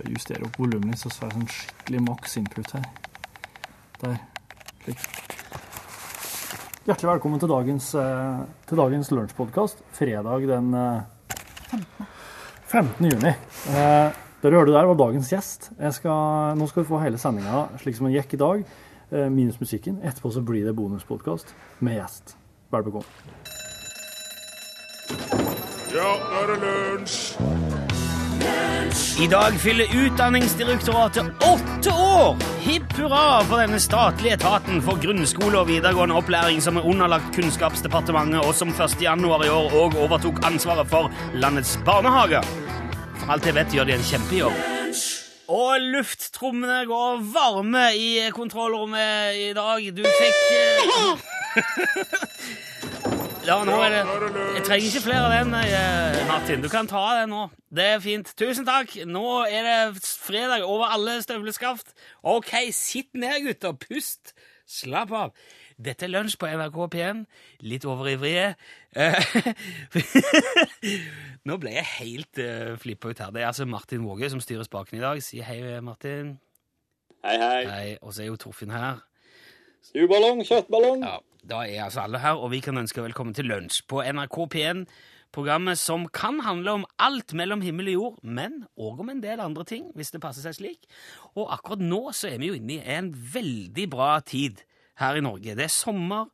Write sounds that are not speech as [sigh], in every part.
Skal justere opp volumet litt, så får jeg sånn skikkelig maks input her. Der. Slik. Hjertelig velkommen til dagens, eh, til dagens lunsjpodkast. Fredag den 15. 15. juni. Eh, det du hørte der, var dagens gjest. Jeg skal, nå skal du få hele sendinga slik som den gikk i dag, eh, minus musikken. Etterpå så blir det bonuspodkast med gjest. Vær bekomme. Ja, nå er det lunsj! I dag fyller Utdanningsdirektoratet åtte år! Hipp hurra for denne statlige etaten for grunnskole og videregående opplæring som er underlagt Kunnskapsdepartementet, og som 1. januar i år òg overtok ansvaret for landets barnehager. For alt jeg vet, gjør de en kjempejobb. Og lufttrommene går varme i kontrollrommet i dag. Du fikk eh, [laughs] Ja, nå er det Jeg trenger ikke flere av den, eh, Martin. Du kan ta den nå. Det er fint. Tusen takk. Nå er det fredag over alle støvleskaft. Ok, sitt ned, gutter. Pust. Slapp av. Dette er lunsj på NRK P1. Litt overivrige. Eh, [laughs] Nå ble jeg helt uh, flippa ut her. Det er altså Martin Våge som styrer spaken i dag. Si hei, Martin. Hei, hei. Hei. Og så er jo Torfinn her. Stueballong, kjøttballong. Ja, Da er altså alle her, og vi kan ønske velkommen til lunsj på NRK P1. Programmet som kan handle om alt mellom himmel og jord, men òg om en del andre ting, hvis det passer seg slik. Og akkurat nå så er vi jo inne i en veldig bra tid her i Norge. Det er sommer,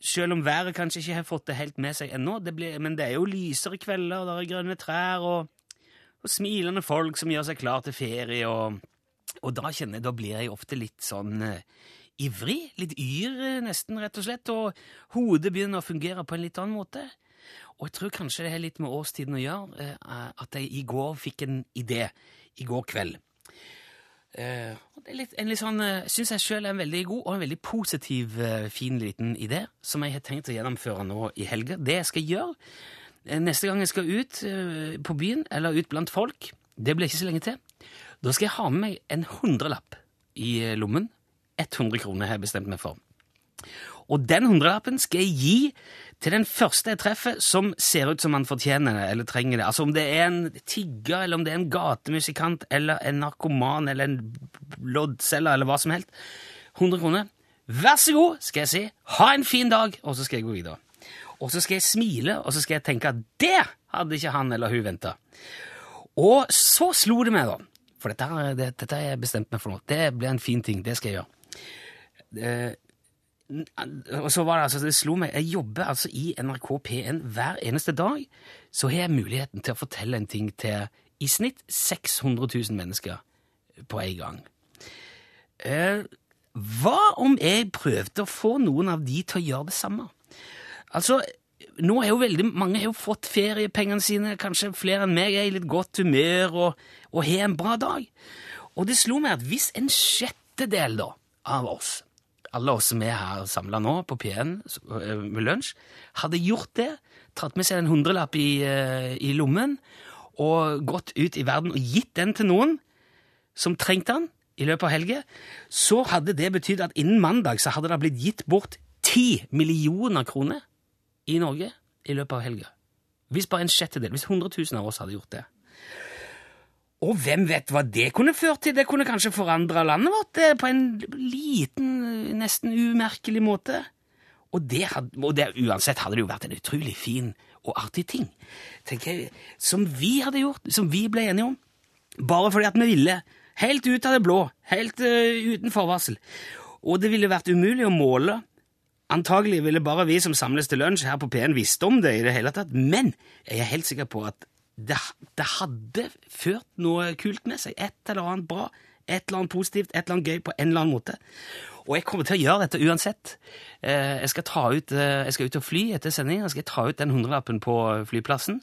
selv om været kanskje ikke har fått det helt med seg ennå. Det blir, men det er jo lysere kvelder, og det er grønne trær og, og smilende folk som gjør seg klar til ferie. Og, og da kjenner jeg, da blir jeg ofte litt sånn eh, ivrig, litt yr eh, nesten, rett og slett, og hodet begynner å fungere på en litt annen måte. Og jeg tror kanskje det har litt med årstiden å gjøre, eh, at jeg i går fikk en idé, i går kveld. Eh, litt, en litt sånn, Syns jeg selv er en veldig god og en veldig positiv, eh, fin liten idé, som jeg har tenkt å gjennomføre nå i helga. Det jeg skal gjøre eh, neste gang jeg skal ut eh, på byen, eller ut blant folk, det blir ikke så lenge til, da skal jeg ha med meg en hundrelapp i eh, lommen. 100 kroner har jeg bestemt meg for. Og den hundrelappen skal jeg gi til den første jeg treffer som ser ut som han fortjener det, eller trenger det. Altså om det er en tigger, eller om det er en gatemusikant, eller en narkoman, eller en loddselger, eller hva som helst. 100 kroner. Vær så god, skal jeg si. Ha en fin dag, og så skal jeg gå videre. Og så skal jeg smile, og så skal jeg tenke at det hadde ikke han eller hun venta. Og så slo det meg, da. For dette, dette har jeg bestemt meg for nå. Det blir en fin ting. Det skal jeg gjøre. Eh, og så var det altså, det slo meg, jeg jobber altså i NRK P1 hver eneste dag, så har jeg muligheten til å fortelle en ting til i snitt 600 000 mennesker på en gang. Eh, hva om jeg prøvde å få noen av de til å gjøre det samme? Altså, nå er jo veldig mange har jo fått feriepengene sine, kanskje flere enn meg er i litt godt humør og, og har en bra dag. Og det slo meg at hvis en sjettedel da, av oss, alle oss som er her samla nå på P1 øh, med lunsj, hadde gjort det, tatt med seg en hundrelapp i, øh, i lommen og gått ut i verden og gitt den til noen som trengte den i løpet av helga, så hadde det betydd at innen mandag så hadde det blitt gitt bort ti millioner kroner i Norge i løpet av helga. Hvis bare en sjettedel, hvis 100 000 av oss hadde gjort det. Og hvem vet hva det kunne ført til? Det kunne kanskje forandra landet vårt det, på en liten, nesten umerkelig måte. Og, det hadde, og det, uansett hadde det jo vært en utrolig fin og artig ting, tenker jeg, som vi hadde gjort, som vi ble enige om. Bare fordi at vi ville. Helt ut av det blå. Helt uh, uten forvarsel. Og det ville vært umulig å måle. Antagelig ville bare vi som samles til lunsj her på P1 visst om det i det hele tatt, men jeg er helt sikker på at det, det hadde ført noe kult med seg. Et eller annet bra, et eller annet positivt, et eller annet gøy på en eller annen måte. Og jeg kommer til å gjøre dette uansett. Eh, jeg skal ta ut, eh, jeg skal ut og fly etter sending, jeg skal ta ut den hundrelappen på flyplassen,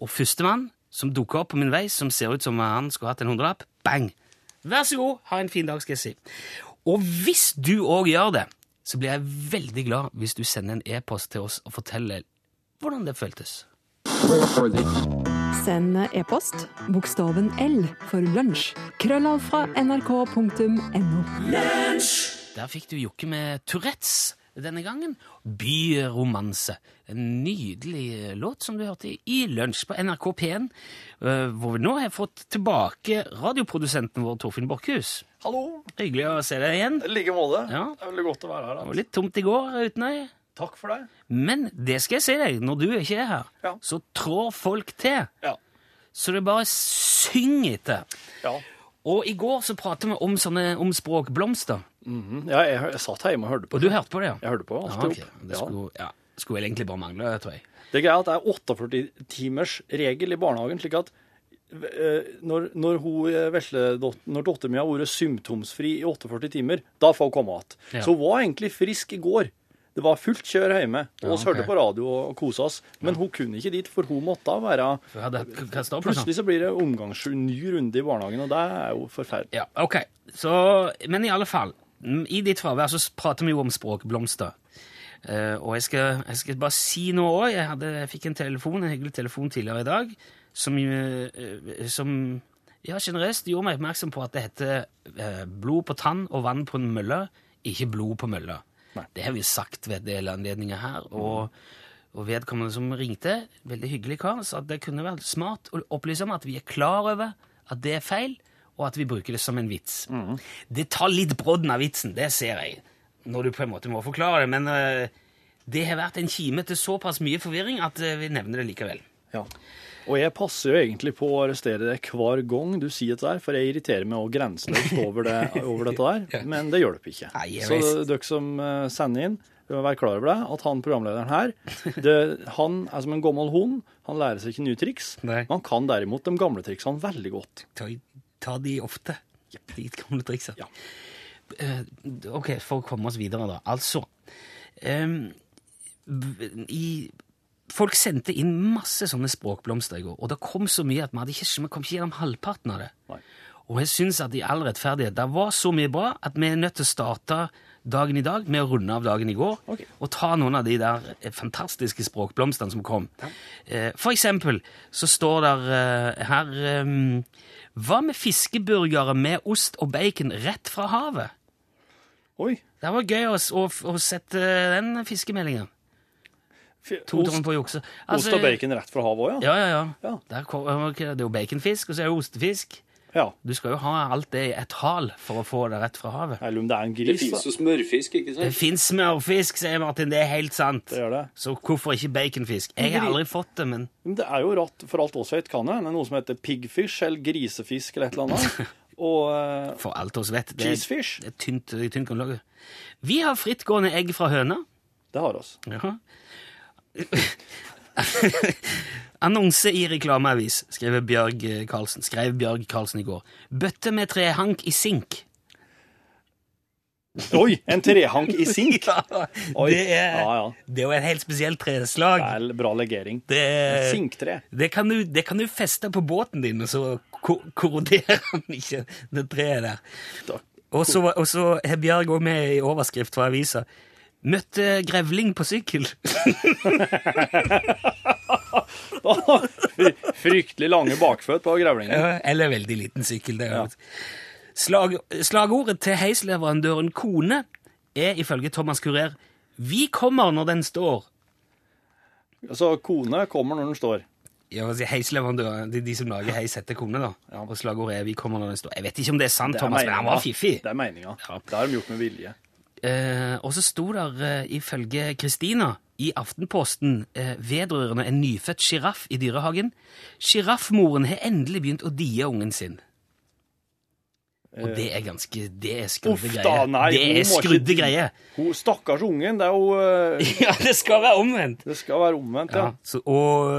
og førstemann som dukker opp på min vei, som ser ut som han skulle hatt en hundrelapp, bang! Vær så god, ha en fin dag, skal jeg si. Og hvis du òg gjør det, så blir jeg veldig glad hvis du sender en e-post til oss og forteller hvordan det føltes. Send e-post bokstaven L for lunsj. Krøllav fra nrk.no. Der fikk du Jokke med Tourettes denne gangen. Byromanse. En nydelig låt som du hørte i, i Lunsj på NRK P1, eh, hvor vi nå har fått tilbake radioprodusenten vår, Torfinn Borchhus. Hallo! Hyggelig å se deg igjen. I like måte. Ja. Det er veldig godt å være her. Da. Det var litt tomt i går uten deg. Takk for det. Men det skal jeg si deg, når du ikke er her, Ja. så trår folk til. Ja. Så det bare synger etter. Ja. Og i går så pratet vi om, sånne, om språkblomster. Mhm. ja jeg, jeg satt hjemme og hørte på. Og du hørte på det, ja? Jeg hørte på alt Ja, okay. opp. Det skulle, ja, skulle vel egentlig bare mangle, tror jeg. Det er greit at det er 48 timers regel i barnehagen, slik at eh, når, når, eh, når datteren min har vært symptomsfri i 48 timer, da får hun komme igjen. Ja. Så hun var egentlig frisk i går. Det var fullt kjør hjemme. Oss Ja, okay. hørte på radio og kosa oss. Men hun kunne ikke dit, for hun måtte være sånn? Plutselig så blir det omgangs ny runde i barnehagen, og det er jo forferdelig. Ja, ok. Så, men i alle fall, i ditt fravær så prater vi jo om språkblomster. Uh, og jeg skal, jeg skal bare si noe òg. Jeg, jeg fikk en telefon, en hyggelig telefon tidligere i dag som, uh, som ja, generøst gjorde meg oppmerksom på at det heter uh, blod på tann og vann på en mølle, ikke blod på mølla. Nei. Det har vi sagt ved en del anledninger her. og og vedkommende som ringte, veldig hyggelig kar, sa at det kunne vært smart å opplyse om at vi er klar over at det er feil, og at vi bruker det som en vits. Det tar litt brodden av vitsen, det ser jeg, når du på en måte må forklare det, men uh, det har vært en kime til såpass mye forvirring at uh, vi nevner det likevel. Ja. Og jeg passer jo egentlig på å arrestere deg hver gang du sier dette der, for jeg irriterer meg også grenseløst over, det, [laughs] over dette der, men det hjelper ikke. Nei, Så dere som eh, sender inn, må være klar over det, at han programlederen her, det, han er som en gammel hund, han lærer seg ikke nye triks, Nei. men han kan derimot de gamle triksene veldig godt. Ta, ta de ofte, de gamle triksa. Ja. Uh, ok, for å komme oss videre da. Altså, um, i, folk sendte inn masse sånne språkblomster i går, og det kom så mye at vi, hadde ikke, vi kom ikke gjennom halvparten av det. Nei. Og jeg synes at i all rettferdighet, det var så mye bra at vi er nødt til å starte dagen i dag med å runde av dagen i går, okay. og ta noen av de der eh, fantastiske språkblomstene som kom. Ja. For eksempel så står der eh, her Hva med fiskeburgere med ost og bacon rett fra havet? Oi. Det var gøy å, å, å sette den fiskemeldingen. To Ost, på jukse. ost og bacon rett fra havet òg, ja. Ja, ja, ja. Ja. Der det er jo baconfisk, og så er det ostefisk. ja. Du skal jo ha alt det i et hal for å få det rett fra havet. Eller om det er en Det gris, fins jo smørfisk, ikke sant? Det fins smørfisk, sier Martin. Det er helt sant. Det gjør det. Så hvorfor ikke baconfisk? Jeg har aldri fått det, men Men det er jo rått, for alt oss vet, kan det hende noe som heter piggfish eller grisefisk eller et eller annet. [laughs] Og eh, for alt oss vet Det er, cheesefish, det er tynt, tynt grunnlag. Vi har frittgående egg fra høna. det har oss. Ja. [laughs] Annonse i reklameavis, skrev Bjørg eh, Karlsen, skrev Bjørg Karlsen i går. Bøtte med trehank i sink. Oi, en trehank i sink! [laughs] Oi. det, er, Ja, ja. det er jo et helt spesielt treslag. Er bra legering. Det, Sinktre. det, kan du, det kan du feste på båten din, og så ko korroderer [laughs] han ikke det treet der. Og så har Bjørg òg med i overskrift fra avisa. Møtte grevling på sykkel. [laughs] Fryktelig lange bakføtt på grevlingen. Ja, Eller veldig liten sykkel. Det er ja. Slag, slagordet til heisleverandøren Kone er ifølge Thomas Kurer 'Vi kommer når den står'. Altså, kone kommer når den står. Ja, altså Heisleverandøren, de, de som lager heis, heter Kone, da. Ja. Og slagordet er 'Vi kommer når den står'. Jeg vet ikke om det er sant, Det er Thomas, men han var fiffig. Det er meninga. Ja. Det har de gjort med vilje. Eh, og så sto der eh, ifølge Kristina i Aftenposten eh, vedrørende en nyfødt sjiraff i dyrehagen. Sjiraffmoren har endelig begynt å die ungen sin. Og det er ganske Det er skrudde Uff da, greier. nei. det er skrudde greier. Stakkars ungen. Det er jo uh, [laughs] Ja, det skal være omvendt! Det skal være omvendt, ja. Ja, så, og,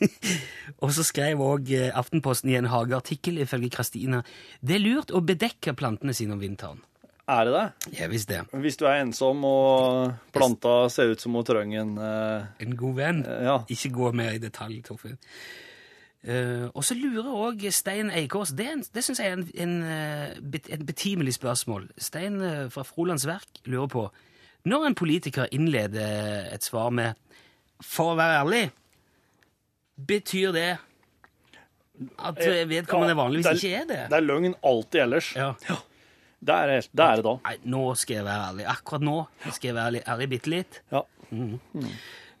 [laughs] og så skrev òg Aftenposten i en hageartikkel ifølge Kristina det er lurt å bedekke plantene sine om vinteren. Er det det? Ja visst det. Hvis du er ensom og planta ser ut som hun trenger en eh, En god venn. Ja. Ikke gå mer i detalj, Torfinn. Eh, og så lurer òg Stein Eikås Det, er en- det syns jeg er en, en, eh, bet- et betimelig spørsmål. Stein eh, fra Frolands Verk lurer på Når en politiker innleder et svar med 'for å være ærlig', betyr det at eh, vedkommende Ja, vanligvis det ikke er det? Det er løgn alltid ellers. Ja. Det er, det er det da. Nei, nå skal jeg være ærlig. Akkurat nå skal jeg være ærlig, ærlig bitte litt. Ja.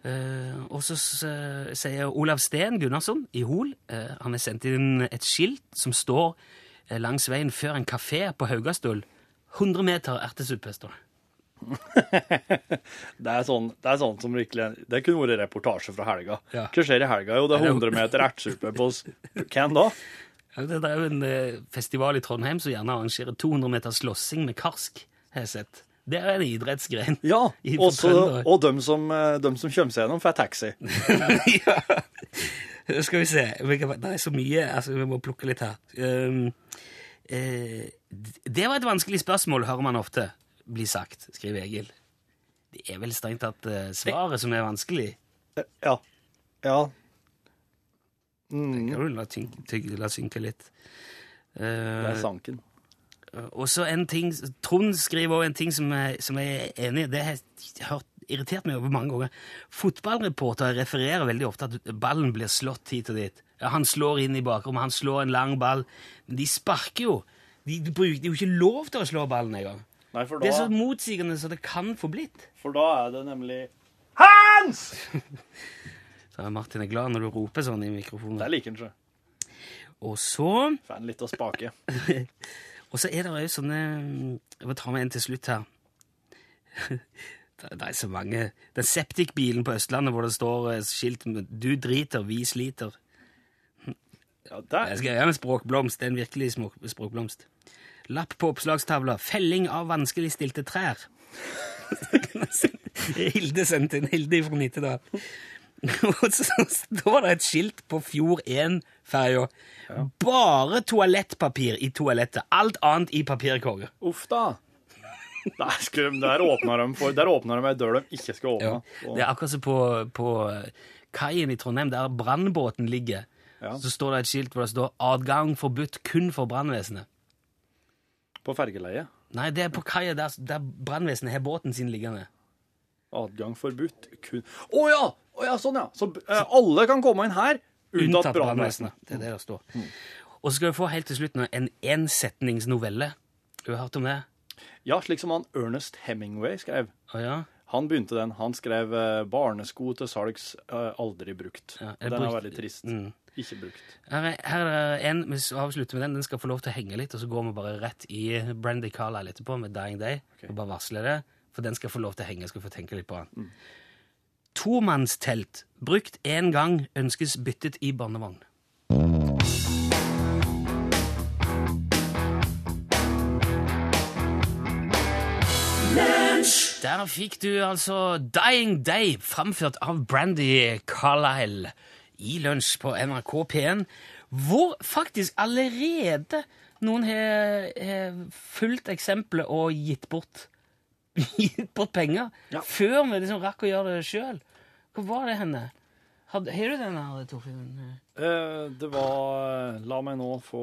Eh, og så sier Olav Steen Gunnarsson i Hol uh, Han har sendt inn et skilt som står uh, langs veien før en kafé på Haugastøl. 100 meter ertesuppe, står det. [laughs] Det er sånn, det er sånn som virkelig Det kunne vært reportasje fra helga. Ja. Hva skjer i helga? Jo, det er 100 meter ertesuppe på Hvem da? Det er jo en eh, festival i Trondheim som gjerne arrangerer 200 meter slåssing med karsk, har jeg sett. Det er en idrettsgren. Ja, [laughs] også, og de som, eh, dem som kommer seg gjennom, får taxi. [laughs] ja. Skal vi se Nei, Det er så mye, altså vi må plukke litt her. Um, uh, det var et vanskelig spørsmål, hører man ofte bli sagt, skriver Egil. Det er vel strengt tatt eh, svaret som er vanskelig. Ja. Ja. Kan du la, tynk, tygge, la synke litt. Det Eh, er sanken. og så en ting Trond skriver også en ting som jeg, som jeg er enig i. Det har jeg hørt irritert meg over mange ganger. Fotballreportere refererer veldig ofte at ballen blir slått hit og dit. Ja, han slår inn i bakrommet, han slår en lang ball. Men de sparker jo. De, de bruker de har jo ikke lov til å slå ballen engang. Det er så motsigende som det kan få blitt. for da er det nemlig Hands! [laughs] Så Martin er glad når du roper sånn i mikrofonen. Det liker han ikke. Og så Får han litt å spake. [laughs] Og så er det jo sånne Jeg må ta med en til slutt her. [laughs] Det er så mange Den septikbilen på Østlandet hvor det står eh, skilt med 'Du driter, vi sliter'. [laughs] Ja, der. Jeg skal gjøre en språkblomst. Det er en virkelig språkblomst. Lapp på oppslagstavla. 'Felling av vanskeligstilte trær'. Hilde sendte inn. Hilde fra Nittedal. Og så står det et skilt på Fjord 1-ferja. Bare toalettpapir i toalettet. Alt annet i papirkorga. Uff da. Der, skulle, der åpner de for Der åpner de ei dør de ikke skal åpne. Ja. Det er akkurat som på, på kaien i Trondheim, der brannbåten ligger. Ja. Så står det et skilt hvor det står 'Adgang forbudt kun for brannvesenet'. På fergeleie. Nei, det er på kaia der, der brannvesenet har båten sin liggende. Adgang forbudt. Kun Å ja! Å ja! Sånn, ja. Så eh, alle kan komme inn her, unntatt brannvesenet. Det er det det står. Og så skal vi få helt til slutt nå en ensetningsnovelle. Du har hørt om det? Ja, slik som han Ernest Hemingway skrev. Å ja? Han begynte den. Han skrev eh, 'Barnesko til salgs, eh, aldri brukt'. Ja, er den er veldig trist. Mm. Ikke brukt. Her er, her er en, vi avslutter med den. Den skal få lov til å henge litt, og så går vi bare rett i Brandy Carlisle etterpå med Dying Day. Og bare varsler det, for den skal få lov til å henge. Jeg skal få tenke litt på den. Tomannstelt. Brukt én gang, ønskes byttet i barnevogn. Der fikk du altså Dying Day, framført av Brandy Carlisle i lunsj på NRK P1, hvor faktisk allerede noen har fulgt eksempelet og gitt bort, gitt bort penger Ja. før vi liksom rakk å gjøre det sjøl. Hvor var det henne? Har du den her, Torfinn? Eh, det var La meg nå få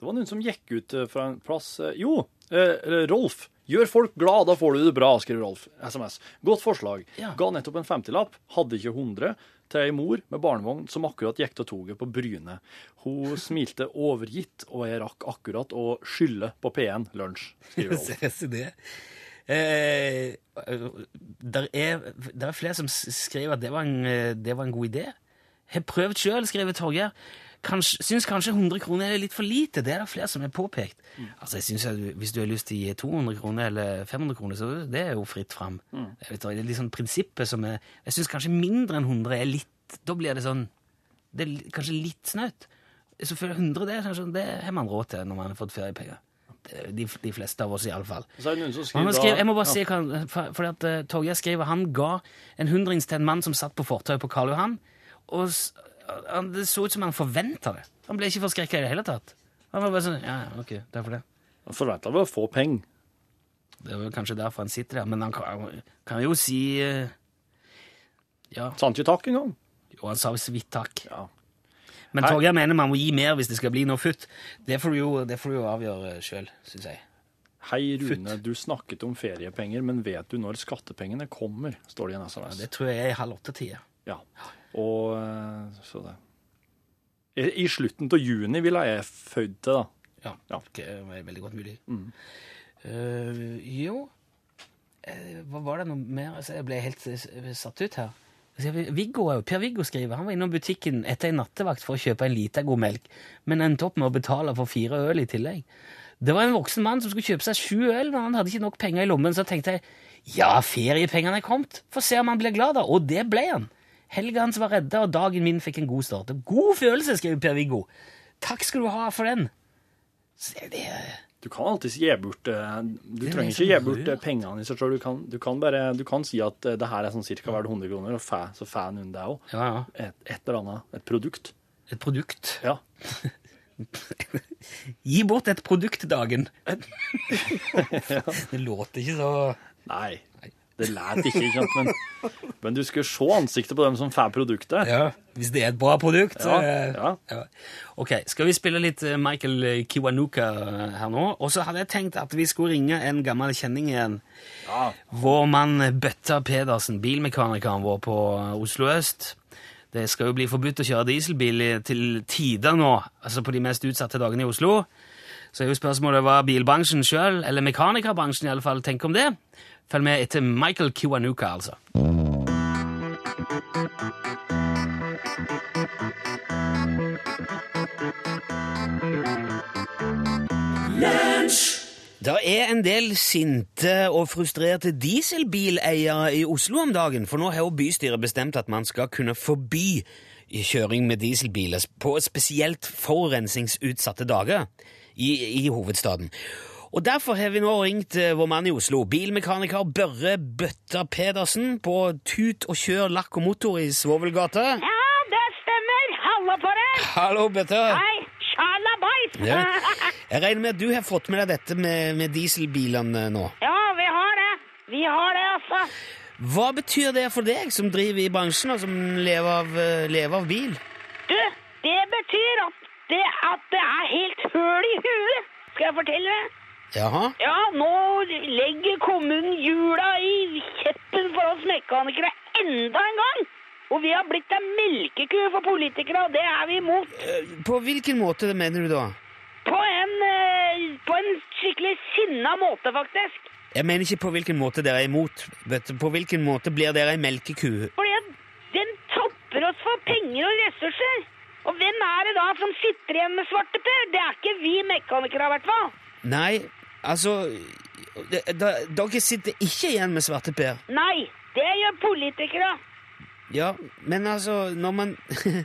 Det var noen som gikk ut eh, fra en plass eh, Jo, eh, Rolf. Gjør folk glad, da får du det bra, skriver Rolf. SMS. Godt forslag. Ja. Ga nettopp en 50-lapp. Hadde ikke 100 til ei mor med barnevogn som akkurat gikk til toget på Bryne. Hun smilte overgitt, og jeg rakk akkurat å skylde på P1 lunsj, hun. [laughs] Det. Eh, der, er, der er flere som skriver at det var en, eh, det var en god idé. Jeg har prøvd sjøl, skriver Torgeir. Kanskje, syns kanskje 100 kroner er litt for lite. Det er det flere som har påpekt. Altså, jeg synes at Hvis du har lyst til å gi 200 kroner eller 500 kroner, så det er jo fritt fram. Jeg vet, det er liksom prinsippet som er Jeg syns kanskje mindre enn 100 er litt Da blir det sånn Det er kanskje litt snaut. Så føler jeg 100 det, kanskje, det har man råd til når man har fått feriepenger. De, de fleste av oss, iallfall. Jeg må bare si, for, at uh, Torgeir skriver han ga en hundrings til en mann som satt på fortauet på Karl Johan, og han, det så ut som han forventa det. Han ble ikke forskrekka i det hele tatt. Han var bare sånn Ja, ja, ok, takk for det. Han forventa vel å få penger. Det er vel kanskje derfor han sitter der, men han kan, kan jo si eh, Ja, Sa han ikke takk engang? Jo, han sa så vidt takk. Ja. Men. Torgeir mener man må gi mer hvis det skal bli noe futt. Det får du jo, det jo avgjøre sjøl, syns jeg. Hei, Rune. Du snakket om feriepenger, men vet du når skattepengene kommer? står det i en SMS. Det tror jeg er i halv åtte-tida. Ja. Og eh, så det I, slutten av juni ville jeg født til, da. Ja, Ja. det er veldig godt mulig. Eh, jo Eh, Hva var det noe mer? Altså, jeg ble helt satt ut her. Altså, Viggo, er Per Viggo skriver han var innom butikken etter en nattevakt for å kjøpe en liter god melk, men endte opp med å betale for fire øl i tillegg. Det var en voksen mann som skulle kjøpe seg sju øl, men han hadde ikke nok penger i lommen, så tenkte jeg ja, feriepengene er kommet. Få se om han blir glad, da. Og det ble han. Helga hans var redda, og dagen min fikk en god start. God følelse, skrev Per Viggo. Takk skal du ha for den. Se, det Du kan alltids gi bort eh, Du er trenger ikke gi bort eh, pengene i seg selv. Du kan, du kan bare du kan si at eh, det her er sånn cirka verdt 100 kroner, og fæ, så får noen det òg. Ja, ja. Et, et eller annet. Et produkt. Et produkt. Ja. [laughs] Gi bort et produkt dagen. [laughs] Det låter ikke så Nei. Nei, det læt ikke, ikke sant? Men, men du skal se ansiktet på dem som får produktet. Ja, Hvis det er et bra produkt. Ja, ja. ja. Ok, Skal vi spille litt eh, Michael Kiwanuka eh, her nå? Og så hadde jeg tenkt at vi skulle ringe en gammel kjenning igjen. Ja. Vår mann Bøtta Pedersen, bilmekanikeren vår på eh, Oslo øst. Det skal jo bli forbudt å kjøre dieselbil til tider nå, altså på de mest utsatte dagene i Oslo. Så er jo spørsmålet hva bilbransjen sjøl, eller mekanikerbransjen i alle fall, tenker om det. Følg med etter Michael Kiwanuka, altså. Det er en del sinte og frustrerte dieselbileiere i Oslo om dagen, for nå har jo bystyret bestemt at man skal kunne forby kjøring med dieselbiler på spesielt forurensningsutsatte dager i, i hovedstaden. Og Derfor har vi nå ringt eh, vår mann i Oslo, bilmekaniker Børre Bøtta Pedersen på Tut og kjør lakk og motor i Svovelgata. Ja, det stemmer. Hallo på deg. Hallo, Bøtta. Hei, sjalabais. Ja. [laughs] Jeg regner med at du har fått med deg dette med, med dieselbilene nå. ja, vi har det. Vi har det, altså. Hva betyr det for deg som driver i bransjen og som lever av, eh, lever av bil? Du, det betyr at det, at det er helt høl i huet. Skal jeg fortelle deg? Jaha? Ja, nå legger kommunen hjula i kjeppen for oss mekanikere enda en gang. Og vi har blitt en melkeku for politikere, og det er vi imot. Eh, På hvilken måte mener du da? På en, eh, på en skikkelig sinna måte, faktisk. Jeg mener ikke på hvilken måte dere er imot. På hvilken måte blir dere ei melkeku? Fordi at den tapper oss for penger og ressurser. Og hvem er det da som sitter igjen med svarteper? Det er ikke vi mekanikere, i hvert fall. Nei, altså Dere sitter ikke igjen med svarteper. Nei, det gjør politikere. Ja, men altså Når man,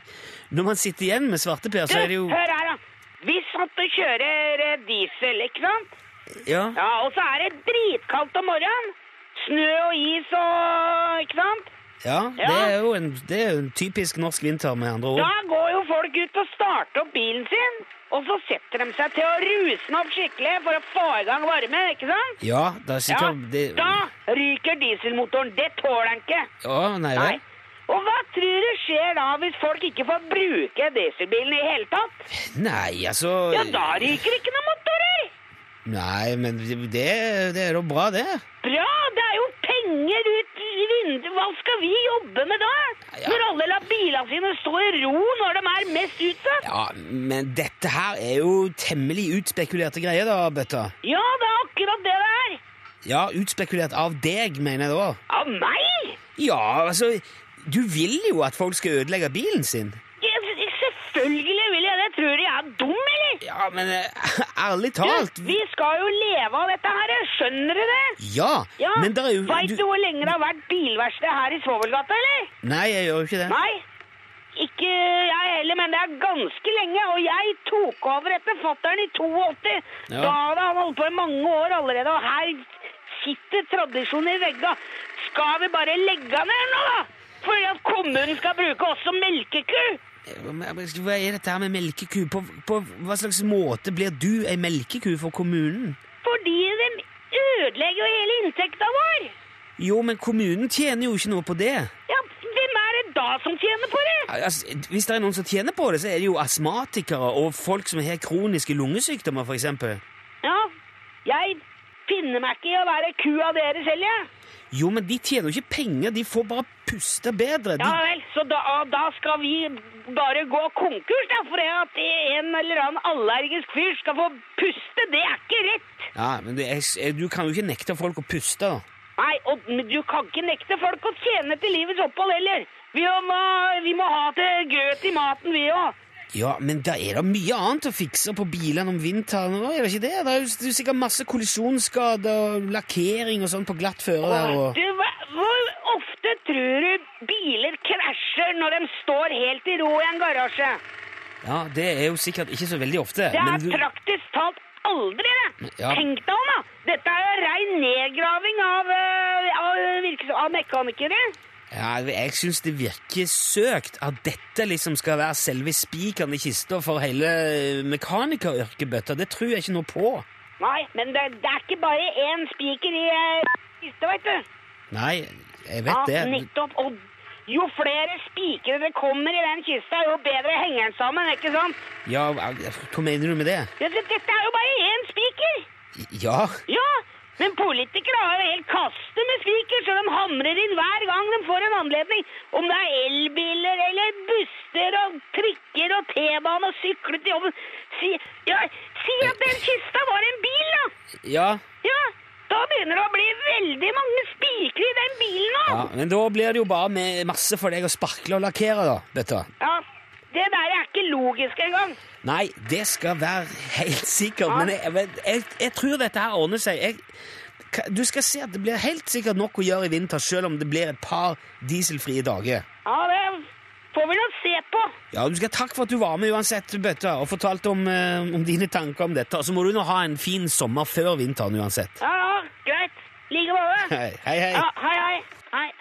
[laughs] når man sitter igjen med svarteper, så er det jo hør her, da. Vi satt og kjører eh, diesel, ikke sant? Ja, Ja, og så er det dritkaldt om morgenen. Snø og is og Ikke sant? Ja det er jo en, det er jo en typisk norsk vinter, med andre ord. Da går jo folk ut og starter opp bilen sin. Og så setter de seg til å ruse den opp skikkelig for å få i gang varmen, ikke sant? Ja, det er Ja, det, da ryker dieselmotoren. Det tåler den ikke. Ja, nei Nei. Og hva tror du skjer da hvis folk ikke får bruke dieselbilen i hele tatt? Nei, altså Ja, da ryker ikke noen motorer! Nei, men det, det er jo bra, det. Bra, det er jo penger ut i. Hva skal vi jobbe med da? Ja. Når alle lar bilene sine stå i ro når de er mest utsatt? Ja, men dette her er jo temmelig utspekulerte greier, da, Bøtta. Ja, det er akkurat det det er. Ja, utspekulert av deg, mener jeg da. Av meg? Ja, altså Du vil jo at folk skal ødelegge bilen sin. Ja, selvfølgelig. Tror du jeg er dum, eller? Ja, men ærlig ærlig Du, talt vi skal jo leve av dette her, skjønner du det? Ja, Ja, men det er jo Vet du hvor lenge det har vært bilverksted her i Svovelgata, eller? Nei, jeg gjør jo ikke det. Nei, ikke jeg heller, men det er ganske lenge. Og jeg tok over etter fattern i 82. Ja. Da hadde han holdt på i mange år allerede, og her sitter tradisjonen i vegga. Skal vi bare legge ned nå, da? Fordi at kommunen skal bruke oss som melkeku? Men, Hva er dette her med melkeku? På, på hva slags måte blir du ei melkeku for kommunen? Fordi de ødelegger jo hele inntekta vår. Jo, men kommunen tjener jo ikke noe på det. Ja, hvem er det da som tjener på det? Altså, hvis det er noen som tjener på det, så er det jo astmatikere og folk som har kroniske lungesykdommer, eksempel. Ja, jeg finner meg ikke i å være ku av deres selv, jeg. Jo, men de tjener jo ikke penger, de får bare puste bedre. De, Ja vel, så da, da skal vi bare gå konkurs, da, for at en eller annen allergisk fyr skal få puste. Det er ikke rett. ja, men er, du kan jo ikke nekte folk å puste, da. Nei, og du kan ikke nekte folk å tjene til livets opphold heller. Vi må, vi må ha til grøt i maten, vi òg. Ja, men da er det mye annet å fikse på bilene om vinteren òg, er det ikke det? Det er jo er sikkert masse kollisjonsskader og lakkering og sånn på glatt føre der. og... Du, hva, ofte tror du biler krasjer når de står helt i ro i en garasje? Ja, det er jo sikkert ikke så veldig ofte. Det er men du... praktisk talt aldri det. Ja. Tenk deg om, da. Dette er jo rein nedgraving av, eh, av, av mekanikere. Ja, jeg syns det virker søkt at dette liksom skal være selve spikeren i kista for hele mekanikeryrkebøtta. Det tror jeg ikke noe på. Nei, men det, det er ikke bare én spiker i kista, kiste, veit du. Nei, jeg vet det. Ja, nettopp. Og jo flere spikere det kommer i den kista, jo bedre henger den sammen, ikke sant? Ja, hva mener du med det? Ja, Dette er jo bare én spiker. Ja, Ja, men politikere har jo helt kaste med spiker, så de hamrer inn hver gang de får en anledning. Om det er elbiler eller busser og trikker og T-bane og sykler til jobben. Si, ja, si at den kista var en bil, da! ja, Ja, da begynner det å bli veldig mange spikere i den bilen nå. ja. Men da blir det jo bare med masse for deg å sparkle og lakkere, da, Bøtta. Ja, det der er ikke logisk engang. Nei, det skal være helt sikkert, Ja. men jeg, men jeg, jeg tror dette her ordner seg. Jeg, du skal se at det blir helt sikkert nok å gjøre i vinter, selv om det blir et par dieselfrie dager. Ja, det får vi nå se på. Ja, du skal takke Takk for at du var med uansett, Bøtta, og fortalte om, eh, om dine tanker om dette. Og så må du nå ha en fin sommer før vinteren uansett. Ja, ja, greit. I like måte. [laughs] Hei, hei. hei. Ja, hei, hei. Hei.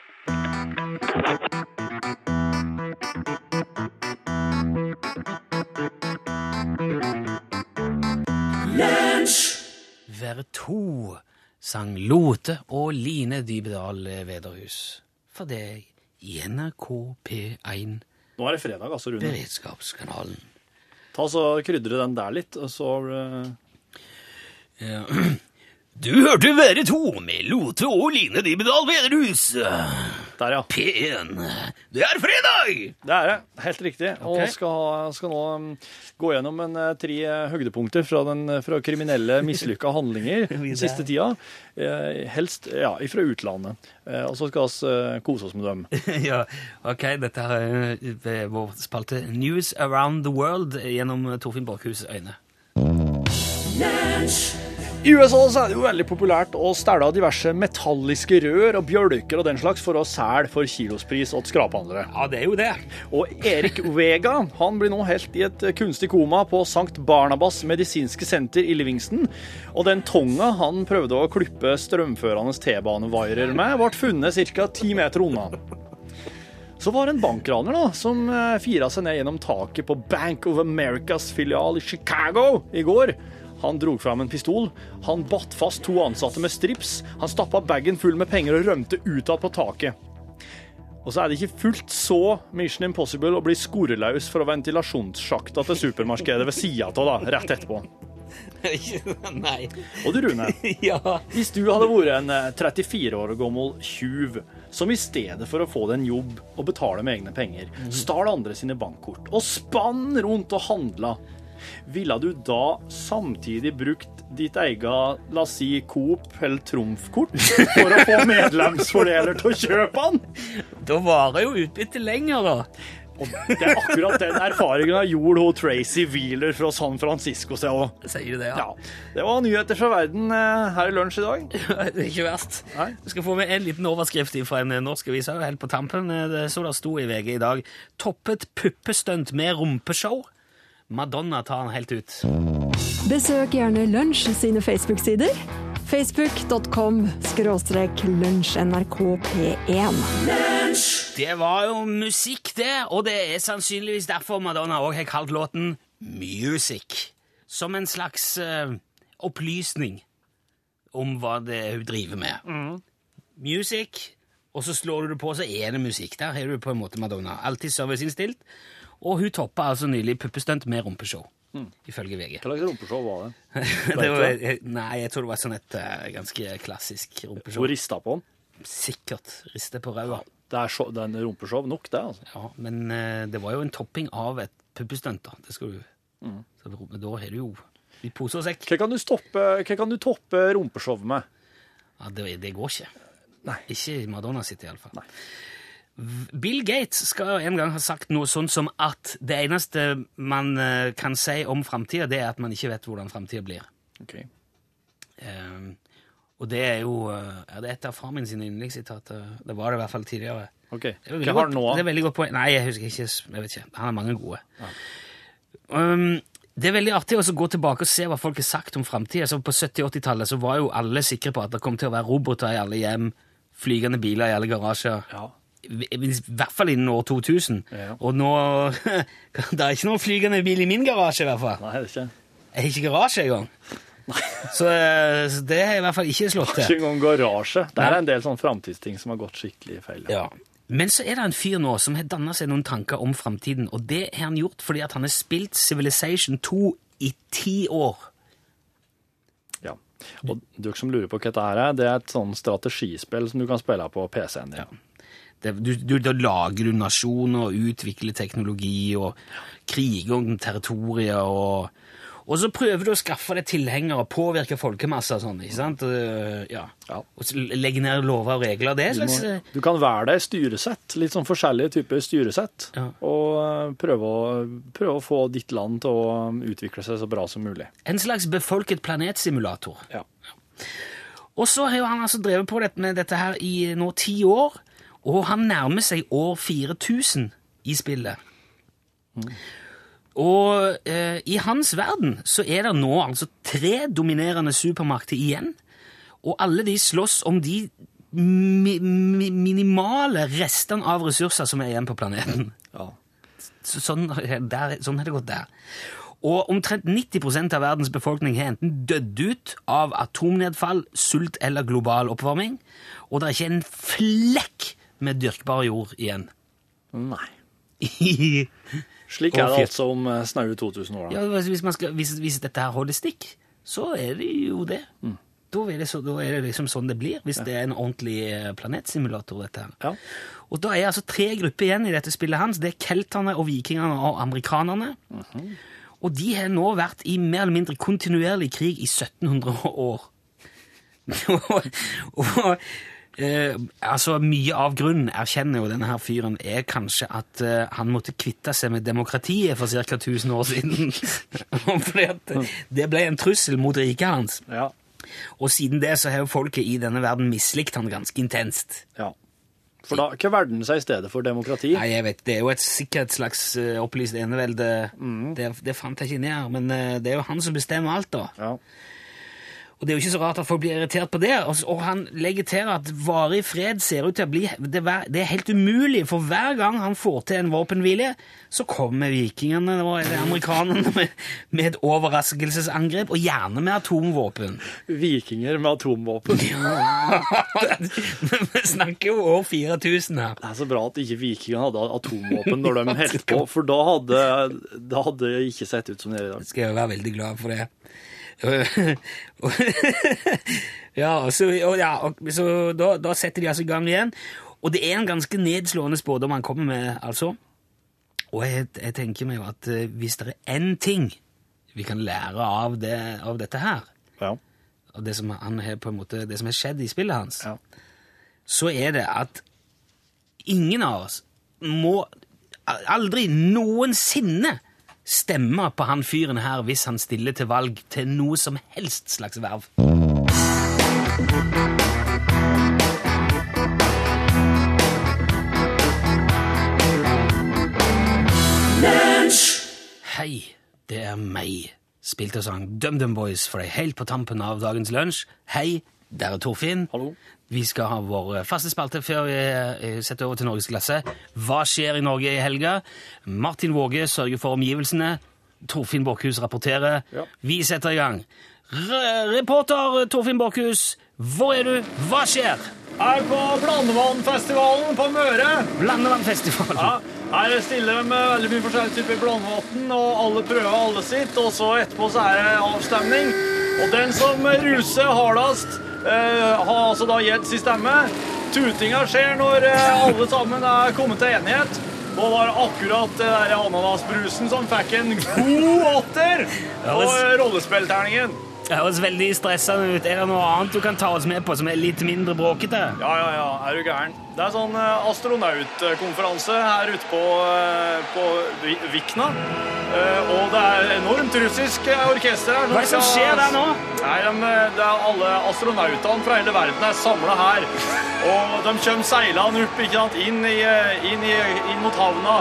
Være to sang Lote og Line Dybedal Vederhus for deg i NRK P1 Nå er det fredag, altså, Rune. Beredskapskanalen. Ta så Krydre den der litt, og så eh, Ja. [clears throat] Du hørte Være to med Lote og Line Dibedal-Vederhus. Der, ja. P1. Det er fredag! Det er det. Helt riktig. Og Ok. skal, skal nå um, gå gjennom en, eh, tre eh, høydepunkter fra, den, fra kriminelle, mislykka handlinger [laughs] den siste tida. Eh, helst ja, fra utlandet. Eh, og så skal vi eh, kose oss med dem. [laughs] ja, ok, dette er eh, vår spalte News Around the World gjennom Torfinn Borchhus' øyne. I USA så er det jo veldig populært å stelle diverse metalliske rør og bjølker og den slags for å selge for kilospris til skraphandlere. Ja, det er jo det. Og Erik Vega han blir nå helt i et kunstig koma på St. Barnabas medisinske senter i Livingston. Og den tonga han prøvde å klippe strømførende T-banevairer med, ble funnet ca. ti meter unna. Så var det en bankraner da, som eh, fira seg ned gjennom taket på Bank of Americas filial i Chicago i går. Han drog fram en pistol, han batt fast to ansatte med strips, han stappa bagen full med penger og rømte ut igjen på taket. Og så er det ikke fullt så Mission Impossible å bli skoreløs fra ventilasjonssjakta til supermarkedet ved sida av, da, rett etterpå. [laughs] Nei. Og du, Rune, [laughs] Ja. hvis du hadde vært en eh, 34 år gammel tjuv som i stedet for å få deg en jobb og betale med egne penger, stal andre sine bankkort og spann rundt og handla, ville du da samtidig brukt ditt eget, la oss si, Coop eller Trumf-kort for å få [laughs] medlemsfordeler til å kjøpe den? Da varer jo utbyttet lenger, da. Og det er akkurat den erfaringen jeg gjorde hun Tracy Wheeler fra San Francisco. Sier du det, Ja, det var nyheter fra verden eh, her i lunsj i dag. [laughs] Det er ikke verst. Nei. Du skal få med en liten overskrift fra en norsk avis helt på tampen. Det så det sto i VG i dag. Toppet puppestunt med rumpeshow. Madonna tar han helt ut. Besøk gjerne Lunsj sine Facebook-sider. Facebook.com skråstrek lunsjnrkp1. Det var jo musikk, det, og det er sannsynligvis derfor Madonna òg har kalt låten Music. Som en slags uh, opplysning om hva det er hun driver med. Music, og så slår du det på, så er det musikk. Der har du på en måte Madonna. Alltid serviceinnstilt. Og hun toppa altså nylig puppestunt med rumpeshow, ifølge VG. Hva slags rumpeshow var det? [laughs] det var, nei, jeg tror det var sånn et uh, ganske klassisk rumpeshow. Hun rista på den. sikkert riste på ræva. Det er, show, det er en rumpeshow nok, det. altså. Ja, men uh, det var jo en topping av et puppestunt, da. Det skal du Så da har du jo i pose og sekk. Hva kan du, stoppe, hva kan du toppe rumpeshowet med? Ja, det, det går ikke. Nei. Ikke i Madonna sitt, iallfall. Bill Gates skal en gang ha sagt noe sånn som at det eneste man eh, kan si om framtida, det er at man ikke vet hvordan framtida blir. Ok. Um, og det er jo eh, ja, det er et av far min sine yndlingssitater. Det var det i hvert fall tidligere. Ok. Det er Hva har han nå? Det er veldig godt poeng. Nei, jeg husker ikke. Jeg vet ikke. Han har mange gode. Um, det er veldig artig å gå tilbake og se hva folk har sagt om framtida. På 70-80-tallet så var jo alle sikre på at det kom til å være roboter i alle hjem, flygende biler i alle garasjer. Ja. I hvert fall innen år 2000. Ja. Og nå [laughs] Det er ikke noen flygende bil i min garasje, i hvert fall. Nei, det er ikke. Jeg har ikke garasje engang. Så, eh, så det har jeg i hvert fall ikke slått til. Ikke engang garasje. Det er en del sånne framtidsting som har gått skikkelig feil. Ja. Men så er det en fyr nå som har danna seg noen tanker om framtiden, og det har han gjort fordi at han har spilt Civilization 2 i ti år. Ja. Og dere som lurer på hva dette er, det er et sånn strategispill som du kan spille på PC-en din. Det, du, du, da lager du nasjoner og utvikler teknologi og kriger om territorier og Og så prøver du å skaffe deg tilhengere påvirke folkemasser og sånn, ikke sant? Ja. Ja. Og legge ned lover og regler. Det er Du, slags eh, du kan være deg styresett, litt sånn forskjellige typer styresett, Ja. og eh, prøve å, prøve å få ditt land til å um, utvikle seg så bra som mulig. En slags befolket planetsimulator. Ja. Og så har han altså drevet på med dette her i nå ti år, og han nærmer seg år 4000 i spillet. Og eh, i hans verden så er det nå altså tre dominerende supermakter igjen, og alle de slåss om de mi mi minimale restene av ressurser som er igjen på planeten. Ja. Så, sånn, der, sånn har det gått der. Og omtrent 90% av verdens befolkning har enten dødd ut av atomnedfall, sult eller global oppvarming, og det er ikke en flekk med dyrkbar jord igjen. Nei. [laughs] Slik er det altså om eh, snaue 2000 år. Da. hvis, man skal, hvis, hvis dette her holder stikk, så er det jo det. Da, er det så, da er det liksom sånn det blir, hvis det er en ordentlig eh, planetsimulator. dette her. Ja. Og da er altså tre grupper igjen i dette spillet hans. Det er kelterne og vikingene og amerikanerne. Og de har nå vært i mer eller mindre kontinuerlig krig i 1700 år. [laughs] og, og eh, altså Mye av grunnen, erkjenner jo denne her fyren, er kanskje at eh, han måtte kvitte seg med demokratiet for ca. 1000 år siden. [laughs] Fordi at det ble en trussel mot riket hans. Ja. Og siden det så har jo folket i denne verden mislikt han ganske intenst. ja. For da hva verden seg i stedet for demokrati? Nei, jeg vet, Det er jo et sikkert slags uh, opplyst enevelde. Det, det fant jeg ikke ned men eh, det er jo han som bestemmer alt, da. Ja. Og det er jo ikke så rart at folk blir irritert på det. Og, han legger til at varig fred ser ut til å bli det, er helt umulig, for hver gang han får til en våpenhvile, så kommer vikingene og amerikanerne [laughs] med, med et overraskelsesangrep, og gjerne med atomvåpen. Vikinger med atomvåpen. [laughs] Vi snakker jo år 4000 her. Det er så bra at ikke vikingene hadde atomvåpen når de [laughs] holdt på, for da hadde det hadde ikke sett ut som det gjør i dag. skal jeg være veldig glad for det. [laughs] ja, så, og, ja, og, så da, da setter de altså i gang igjen. Og det er en ganske nedslående spådom han kommer med, altså. Og jeg, jeg tenker meg jo at eh, hvis det er én ting vi kan lære av, det, av dette her, Ja. og det som, han har på en måte, det som har skjedd i spillet hans, Ja. så er det at ingen av oss må aldri noensinne stemme på han fyren her hvis han stiller til valg til noe som helst slags verv. Hei, det er meg, spilt og sang DumDum Boys for deg helt på tampen av dagens lunsj. Hei, der er Torfinn. Hallo. Vi skal ha vår faste spalte før vi eh, setter over til Norgesklasse. Hva skjer i Norge i helga? Martin Våge sørger for omgivelsene. Torfinn Borchhus rapporterer. Ja. Vi setter i gang. R reporter Torfinn Borchhus, hvor er du? Hva skjer? Er på Blandevannfestivalen på Møre. Blandevannfestivalen. Ja, her stiller de med veldig mye forskjellig type blandvann, og alle prøver alle sitt, og så etterpå så er det avstemning. Og den som ruser hardest, eh, har altså da gitt sin stemme. tutinga skjer når eh, alle sammen er kommet til enighet. Nå var akkurat det der ananasbrusen som fikk en god åtter på eh, rollespillterningen. Det høres veldig stressende ut. Er det noe annet du kan ta oss med på som er litt mindre bråkete? Ja, ja, ja, er du gæren. Det er sånn eh, astronautkonferanse her ute på, eh, på Vikna. Eh, Og det er enormt russisk orkester her. Hva er det som skjer der nå? Nei, de, det er Alle astronautene fra hele verden er samla her. Og de kommer seilende opp ikke sant, inn, i, inn, i, inn mot havna.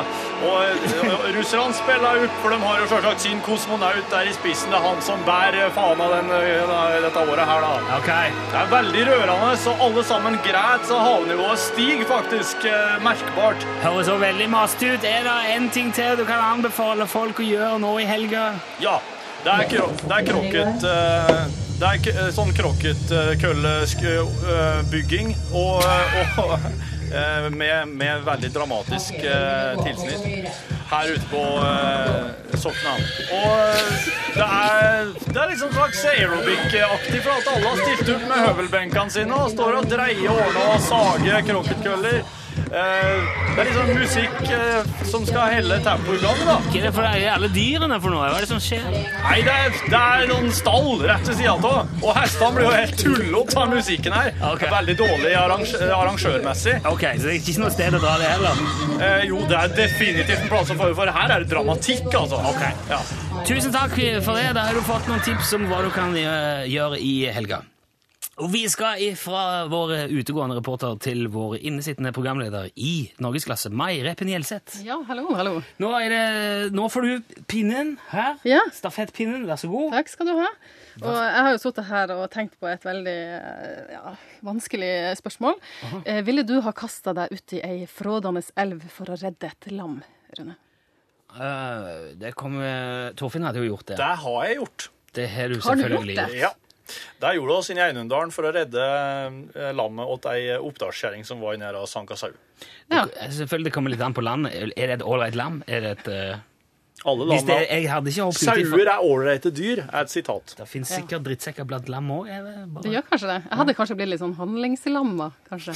Og eh, russerne spiller opp, for de har jo selvsagt sin kosmonaut der i spissen. Det er han som bærer fana den, dette året her, da. Okay. Det er veldig rørende, så alle sammen græt, så havnivået stiger faktisk eh, merkbart. Høres så veldig masete ut. Er det en ting til du kan anbefale folk å gjøre nå i helga? Ja, det er, kro det er krokket eh, Det er eh, sånn krokketkøllebygging og, eh, og [laughs] eh, med, med veldig dramatisk eh, tilsnitt her ute på eh, Sokna. Og eh, det er, det er liksom slags aerobic-aktig, for at alle har stilt opp med høvelbenkene sine og står og dreier årene og sager krokketkøller. Eh, det er liksom musikk eh, som skal helle tempoet i gang, da. Hva er det for alle dyrene for noe? Hva er det som skjer? Nei, det er, det er noen stall rett ved sida av. Og hestene blir jo helt tullete av musikken her. Okay. Veldig dårlig arrangørmessig. Ok, så det er ikke noe sted å dra det heller. Eh, jo, det er definitivt en plass få, for her er det dramatikk, altså. Ok. Ja. Tusen takk for det. Da har du fått noen tips om hva du kan gjøre i helga. Og vi skal fra vår utegående reporter til vår innesittende programleder i Norgesklasse, Mai Repen Gjelseth. Ja, hallo, hallo. Nå, er det, nå får du pinnen her. Ja. Stafettpinnen, vær så god. Takk skal du ha. Og jeg har jo sittet her og tenkt på et veldig eh, ja, vanskelig spørsmål. Eh, ville du ha kasta deg uti ei frådende elv for å redde et lam, Rune? Uh, det kommer Torfinn hadde jo gjort det. Det har jeg gjort. Det har du selvfølgelig Har du gjort det? Ja. Det gjorde oss inne i Einundalen for å redde eh, lammet åt ei oppdalskjerring som var nede og sanka sau. Ja. Selvfølgelig det kommer litt an på landet. Er det et ålreit lam? Er det et uh... Alle Hvis det, lamma jeg hadde ikke hoppet Sauer er ålreite dyr, er et sitat. Det finnes sikkert drittsekker blant lam òg. Det gjør kanskje det. Jeg hadde kanskje blitt litt sånn handlingslamma, kanskje.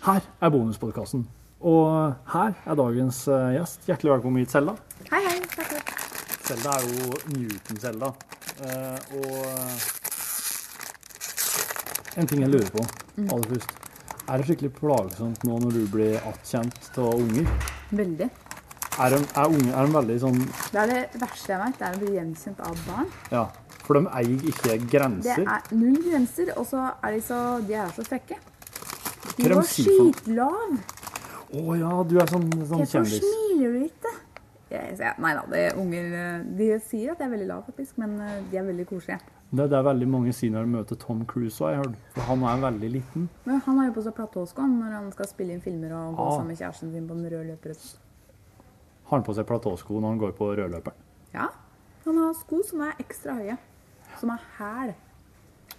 Her er bonuspodkasten. Og her er dagens eh, gjest. Hjertelig velkommen hit, Selda. Hei, hei. Takk, takk. Selda er jo Newton-Selda. Eh, og eh, en ting jeg lurer på aller først. Er det skikkelig plagsomt nå når du blir attkjent av unger? Veldig. Er de, er unge, er de veldig sånn Det er det verste jeg vet, det er å bli gjenkjent av barn. Ja. For de eier ikke grenser? Det er null grenser, og så er de så, de er så frekke. De går de Å ja, du er sånn, sånn Hvorfor kjendis. smiler du ikke? Jeg, jeg, nei da, det er unger eh, De sier at jeg er veldig lav, faktisk, men eh, de er veldig koselige. Det er det veldig mange sier når de møter Tom Cruise, òg, jeg hørt. For han er veldig liten. Men han har jo på seg platåsko når han skal spille inn filmer og gå Ah. sammen med kjæresten sin på den røde løperen. Har han på seg platåsko når han går på rødløperen? Ja, han har sko som er ekstra høye. Som er hæl.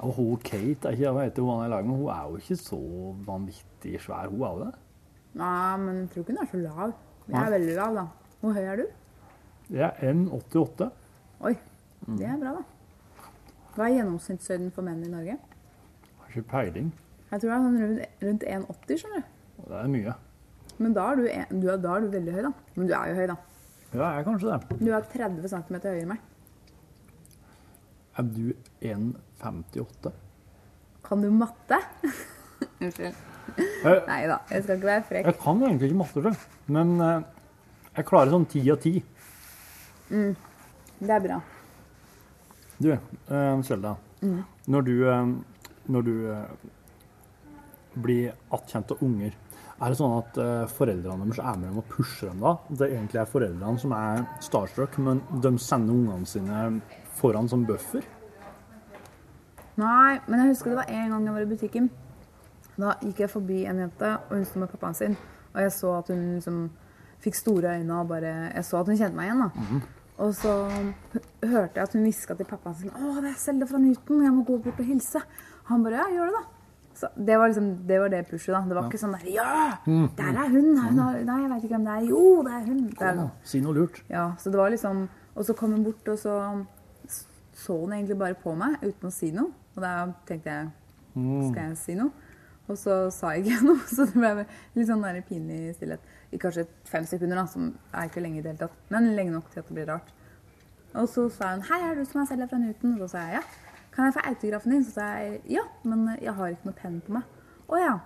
Og hun Kate, jeg vet ikke hva han er i lag med, hun er jo ikke så vanvittig svær, hun er jo det? Nei, men jeg tror ikke den er så lav. Jeg Nei. er veldig lav, da. Hvor høy er du? Jeg er 1,88. Oi, det er bra, da. Hva er gjennomsnittshøyden for menn i Norge? Har ikke peiling. Jeg tror det er sånn rundt, rundt 1,80, skjønner du. Det er mye. Men da er, du, en, du er, da er du veldig høy, da. Men du er jo høy, da. Ja, jeg er kanskje det. Du er 30 cm høyere enn meg. Er du 1,58? Kan du matte? [laughs] Unnskyld. Eh, [laughs] Nei da, jeg skal ikke være frekk. Jeg kan egentlig ikke matte, tror jeg. men eh, jeg klarer sånn 10 av 10. Det er bra. Du, uh, Mm. Når du, eh, når du eh, blir attkjent av unger, er det sånn at eh, foreldrene deres er med dem og pusher dem da? Det er egentlig er foreldrene som er starstruck, men de sender ungene sine foran som buffer? Nei, men jeg husker det var en gang jeg var i butikken. Da gikk jeg forbi en jente, og hun sto med pappaen sin. Og jeg så at hun liksom fikk store øyne og bare Jeg så at hun kjente meg igjen, da. Og så hørte jeg at hun hviska til pappaen sin 'Å, det er Selda fra Newton, jeg må gå bort og hilse'. Han bare 'Ja, gjør det, da'. Så det var liksom, det var det pushet, da. Det var ikke sånn der 'Ja, der er hun!' Nei, hun- nei jeg veit ikke hvem det er. Jo, det er hun. Der, Kom, si noe lurt. ja, så det var liksom Og så kom hun bort, og så så hun egentlig bare på meg uten å si noe. Og da tenkte jeg Skal jeg si noe? Og så sa jeg ikke [laughs] noe, så det ble litt sånn der pinlig stillhet. I kanskje fem sekunder, da, som er ikke lenge i det hele tatt. Men lenge nok til at det blir rart. Og så sa hun 'Hei, er du som er selger fra Newton?' Og så sa jeg ja. 'Kan jeg få autografen din?' Så sa jeg ja, men jeg har ikke noe penn på meg. Å ja.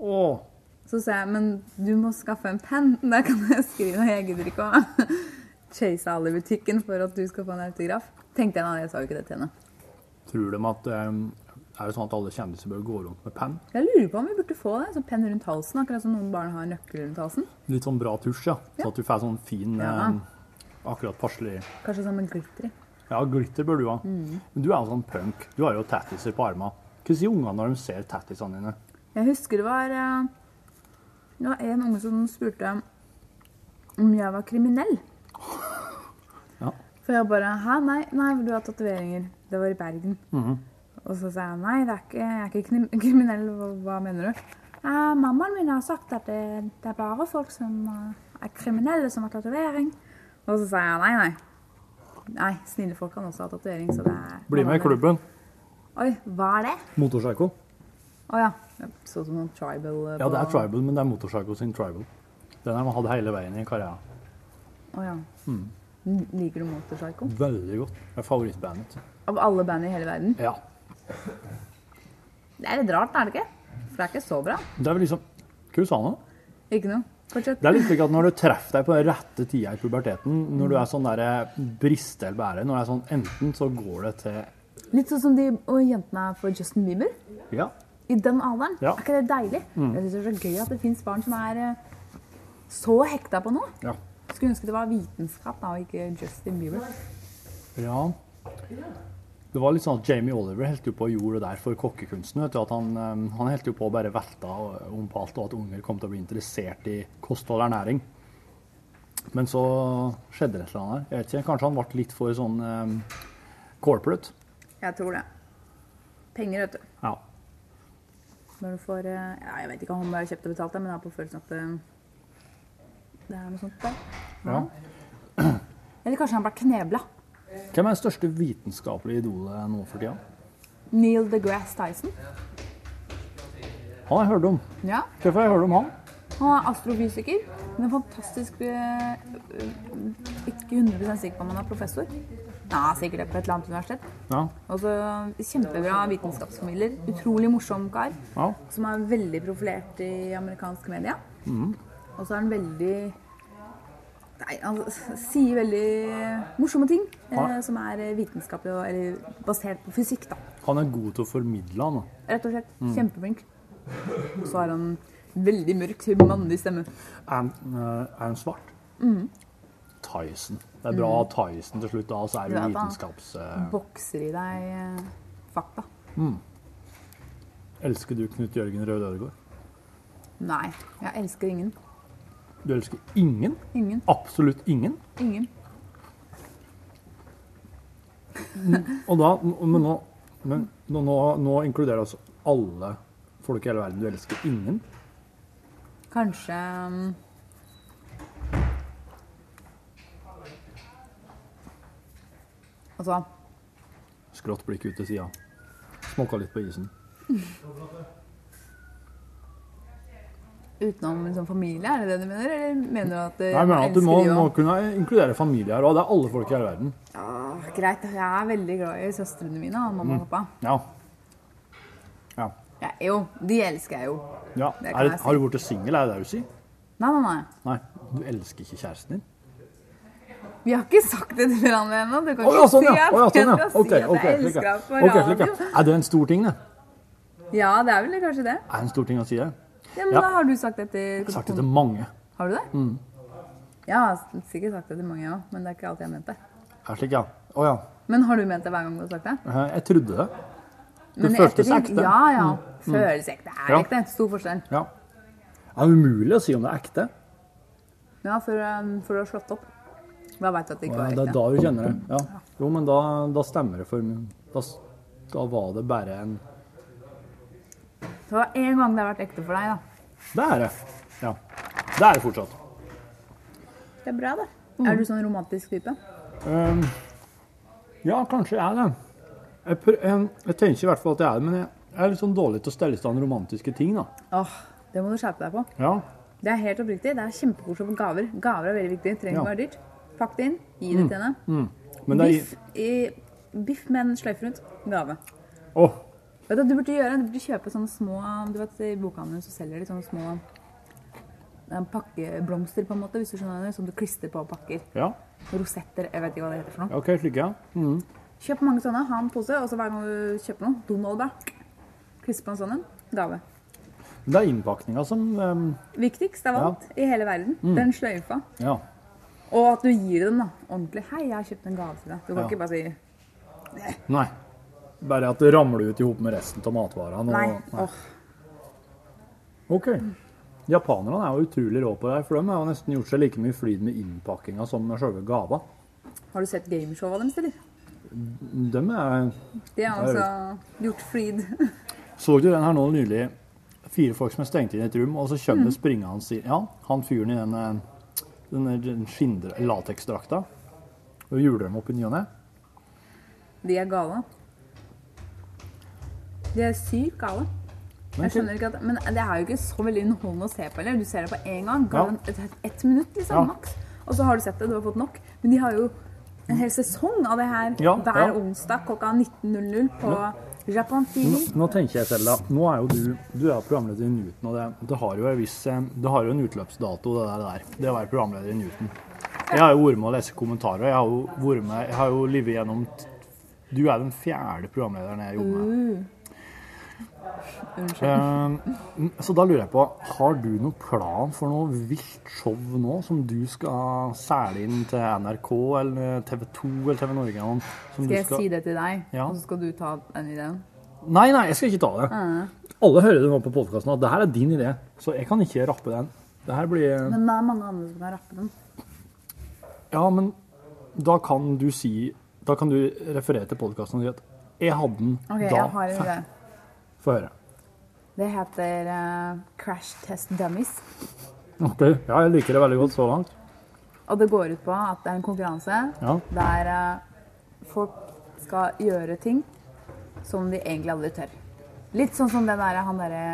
Åh. Så sa jeg, men du må skaffe en penn. [laughs] Der kan jeg skrive. Jeg gidder ikke å [laughs] chase alle i butikken for at du skal få en autograf. Tenkte jeg da, jeg sa jo ikke det til henne. tror de at eh, Er det sånn at alle kjendiser bør gå rundt med penn? Jeg lurer på om vi burde få det. Sånn penn rundt halsen, akkurat som noen barn har nøkkel rundt halsen. Litt sånn bra tusj, ja. Så at du får sånn fin Ja. eh, Akkurat passelig Kanskje sånn med glitter i. Ja, glitter bør du ha. Mm. Men du er jo sånn punk. Du har jo tattiser på armene. Hva sier ungene når de ser tattisene dine? Jeg husker det var eh, Det var en unge som spurte om jeg var kriminell. [laughs] Ja. For jeg bare Hæ, nei, nei, du har tatoveringer. Det var i Bergen. Mhm. Og så sa jeg nei, det er ikke, jeg er ikke [laughs] kriminell. Hva, mener du? «Eh, mammaen min har sagt at det, det er bare folk som eh, er kriminelle, som har tatovering. Og så sa jeg nei, nei. Nei, snille folk kan også ha tatovering. Så det er Bli med i klubben. Oi, hva er det? Motorpsycho. Å ja. Sånn som noen tribal på... Ja, det er tribal, men det er Motorpsycho sin tribal. Den har man hatt hele veien i karrieren. Å ja. Liker du Motorpsycho? Veldig godt. Det er favorittbandet. Av alle band i hele verden? Ja. Det er litt rart, er det ikke? For det er ikke så bra. Det er vel liksom Hva sa du nå? Ikke noe. Fortsett. Det er litt slik at når du treffer deg på den rette tida i puberteten, når du er sånn der briste eller bære, når det er sånn enten så går det til Litt sånn som de og jentene er for Justin Bieber. Ja. I den alderen. Ja. Er ikke det deilig? Jeg synes det er så gøy at det fins barn som er eh, så hekta på noe. Ja. Skulle ønske det var vitenskap da, og ikke Justin Bieber. ja. Det var litt sånn at Jamie Oliver holdt på å gjorde det der for kokkekunsten. vet du, at Han, eh, han holdt på å bare velta om på alt, og at unger kom til å bli interessert i kosthold og ernæring. Men så skjedde det et eller annet her. Jeg vet ikke, Kanskje han ble litt for sånn um, corporate. Jeg tror det. Penger, vet du. Ja. Når du får eh, ja, Jeg vet ikke om han har kjøpt og betalt, men jeg har på følelsen at det, det er noe sånt der. ja. Eller kanskje han ble knebla. Hvem er det største vitenskapelige idolet nå for tida? Neil deGrasse Tyson. Han har jeg hørt om. Ja, Hvorfor har jeg hørt om han? Han er astrofysiker. Men fantastisk eh, eh, Ikke 100 sikker på om han er professor. Ja, sikkert det på et eller annet universitet. Ja. Og så Kjempebra vitenskapsformidler. Utrolig morsom kar. ja. Som er veldig profilert i amerikanske media. Og så er han veldig Nei, han sier veldig morsomme ting eh, som er vitenskapelig og eller basert på fysikk. da. Han er god til å formidle, han. da. Rett og slett. Kjempeflink. Og så har han veldig mørk, mannlig stemme. Er han, eh, svart? Mm. Tyson. Det er bra ha Tyson til slutt, da, og så er det vitenskaps... eh, Bokser i deg eh, fakta. elsker du Knut Jørgen Røde Ødegaard? Nei, jeg elsker ingen. Du elsker ingen? Ingen. Absolutt ingen? Ingen. Og da, men nå, men nå, nå, nå inkluderer altså alle folk i hele verden. Du elsker ingen? Kanskje um, Altså Skrått blikk ut til sida. Småka litt på isen. [laughs] utenom liksom, familie, er det det du mener? Eller mener du at eh, Nei, men at Du må, må kunne inkludere familie her, og det er alle folk i hele verden. Ja, greit. Jeg er veldig glad i søstrene mine, og mamma og pappa. Ja. Ja. Ja, jo, de elsker jeg jo. ja. Det Er, jeg si. har du blitt singel, er det det du sier? Nei, nei, nei. Nei, du elsker ikke kjæresten din? Vi har ikke sagt det til hverandre ennå. Du kan ikke ja, sånn ja. si at oh, ja, sånn, ja. Okay, Ok, sier at ok, jeg slik, elsker deg på Ok, slik, Er det en stor ting, det? Ja, det er vel kanskje det. Er det en stor ting å si det? Ja, men Ja. da har du sagt det til sagt det til mange. Har du det? Mm. Ja, jeg har sikkert sagt det til mange òg, men det er ikke alltid jeg har ment det. Er slik, ja. Oh, ja. Men har du ment det hver gang du har sagt det? Eh, Jeg trodde det. Det føltes ekte. Mm. Ja, ja. Føles ekte. Det er Ja. ekte. Stor forskjell. Ja. Det er umulig å si om det er ekte. Ja, for, for du har slått opp. Da veit du at det ikke var ekte. det er da du kjenner det. Ja. Jo, men da, da stemmer det for meg. Da, da var det bare en Det var én gang det har vært ekte for deg, da. Det er det. Ja. Det er det fortsatt. Det er bra, det. Mm. Er du sånn romantisk type? Um, Ja, kanskje jeg er det. Jeg, jeg, jeg tenker i hvert fall at jeg er det, men jeg, jeg er litt sånn dårlig til å stelle i stand romantiske ting, da. Åh, det må du skjerpe deg på. Ja. Det er helt oppriktig. Det er kjempekoselig med gaver. Gaver er veldig viktig. Trenger Ja. ikke være dyrt. Pakk det inn. Gi det til henne. Men det er Biff, i, biff med en sløyfe rundt. Gave. Åh, Vet du du burde gjøre? Du burde kjøpe sånne små Du vet, I bokhandelen så selger de sånne små eh, pakkeblomster, på en måte, hvis du skjønner det, som du klistrer på pakker. ja. Rosetter. Jeg vet ikke hva det heter for noe. OK, slik, ja. Mm. Kjøp mange sånne, ha en pose, og så hver gang du kjøper noe, Donald da, klister på en sånn en. Gave. Det er innpakninga som um... Viktigst av alt i hele verden. Den sløyfa. Ja. Og at du gir dem da, ordentlig. Hei, jeg har kjøpt en gave til deg. Du kan Ja. ikke bare si Nei. Bare at det ramler ut i hop med resten av matvarene. og- nei. Åh, OK. Japanerne er jo utrolig rå på det her, for de har jo nesten gjort seg like mye flid med innpakkinga som med selve gava. har du sett gameshowet deres, eller? De er De har altså gjort flid. [laughs] Så du den her nå nylig? Fire folk som er stengt inn i et rom, og så kommer det springende inn Ja, han fyren i den, eh, den, den lateksdrakta. Og hjuler dem opp i ny og ne. De er gale. De er sykt gale. Jeg skjønner ikke at, Men det er jo ikke så veldig underholdende å se på heller. Du ser det på én gang. Ja. Ga et, et, ett minutt, liksom, Ja. maks. Og så har du sett det, du har fått nok. Men de har jo en hel sesong av det her Ja, hver onsdag klokka 19.00 på Japan TV. Nå, nå tenker jeg selv da, nå er jo du du er programleder i Newton, og det, det har viss eh, det har jo en utløpsdato, det der, der, det å være programleder i Newton. Jeg har jo vært med å lese kommentarer, jeg har jo vært med, jeg har jo livet gjennom Du er den fjerde programlederen jeg jobber med. Unnskyld. Eh, så da lurer jeg på, har du noen plan for noe vilt show nå, som du skal sæle inn til NRK eller TV 2 eller TV Norge? Skal jeg si det til deg, Ja. og så skal du ta den ideen? Nei, nei, jeg skal ikke ta det. Alle hører det nå på podkasten at det her er din idé, så jeg kan ikke rappe den. Det blir Men det er mange andre som kan rappe den. Ja, men da kan du si Da kan du referere til podkasten og si at jeg hadde den Ok, da. jeg har en idé. Få høre. Det heter uh, Crash Test Dummies. Ok, Ja, jeg liker det veldig godt så langt. Og det går ut på at det er en konkurranse Ja. der uh, folk skal gjøre ting som de egentlig aldri tør. Litt sånn som den der, han derre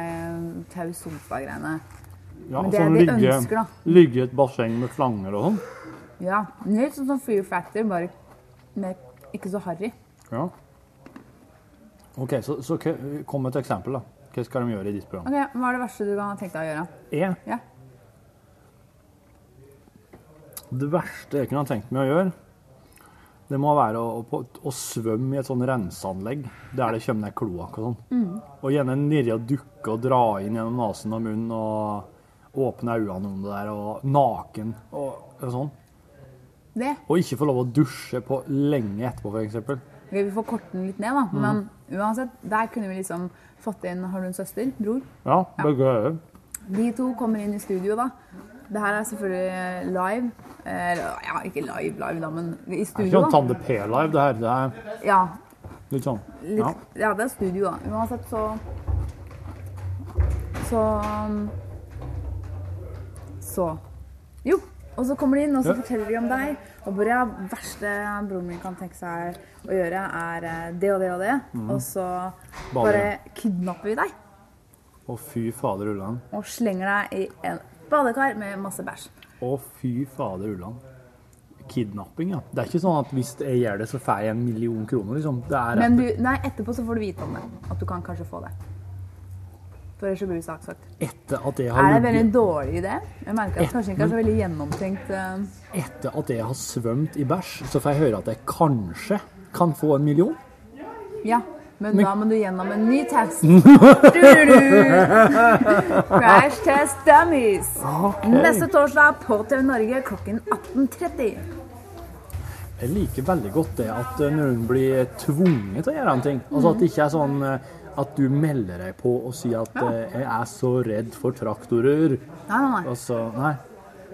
Tau Sonstad-greiene. ja Men det sånn de ligge, ønsker, da. ligge i et basseng med slanger og sånn. Ja, litt sånn som Fear Factor, bare med, ikke så harry. Ja. OK, så, så kom med et eksempel, da. Hva skal de gjøre i ditt program? Ok, Hva er det verste du kan ha tenkt deg å gjøre? Jeg, Ja. det verste jeg kunne ha tenkt meg å gjøre, det må være å, å, å svømme i et sånn renseanlegg der det kommer ned kloakk og sånn. Mm. Og gjerne nirre og dukke og dra inn gjennom nesen og munnen og åpne øynene om det der, og naken og, og sånn. Det. Og ikke få lov å dusje på lenge etterpå, f.eks. Vi får korte den litt ned, da. Men uansett, der kunne vi liksom fått inn Har du en søster? Bror? Ja, begge ja. De to kommer inn i studio, da. Det her er selvfølgelig live. Eller, ja, ikke live, live, da, men i studio. Det er ikke sånn. Tande P-live, det her. Det er Ja, litt sånn. litt, Ja. ja, det er studio, da. Uansett så Så um, Så Jo. Og så kommer de inn, og så forteller de om deg. Og bare ja, verste broren min kan tenke seg å gjøre, er eh, det og det og det. Og så Bare- bare kidnapper vi deg Å, fy fader ulland. og slenger deg i en badekar med masse bæsj. Å, fy fader ulland. Kidnapping, ja. Det er ikke sånn at hvis jeg gjør det, så får jeg en million kroner, liksom. Det er Men du, nei, etterpå så får du vite om det. At du kan kanskje få det. For ellers blir du saksøkt. etter at jeg har Er det veldig dårlig idé? Jeg merker at det kanskje ikke er så veldig gjennomtenkt. Uh... Etter at jeg har svømt i bæsj, så får jeg høre at jeg kanskje kan få en million. Ja, men, Men- da må du gjennom en ny test. [laughs] Crash Test Dummies. Neste torsdag på TV Norge klokken 18.30. Jeg liker veldig godt det at noen blir tvunget til å gjøre en ting. Altså at det ikke er sånn eh, at du melder deg på og sier at eh, 'jeg er så redd for traktorer'. Nei, nei, nei. Så Nei.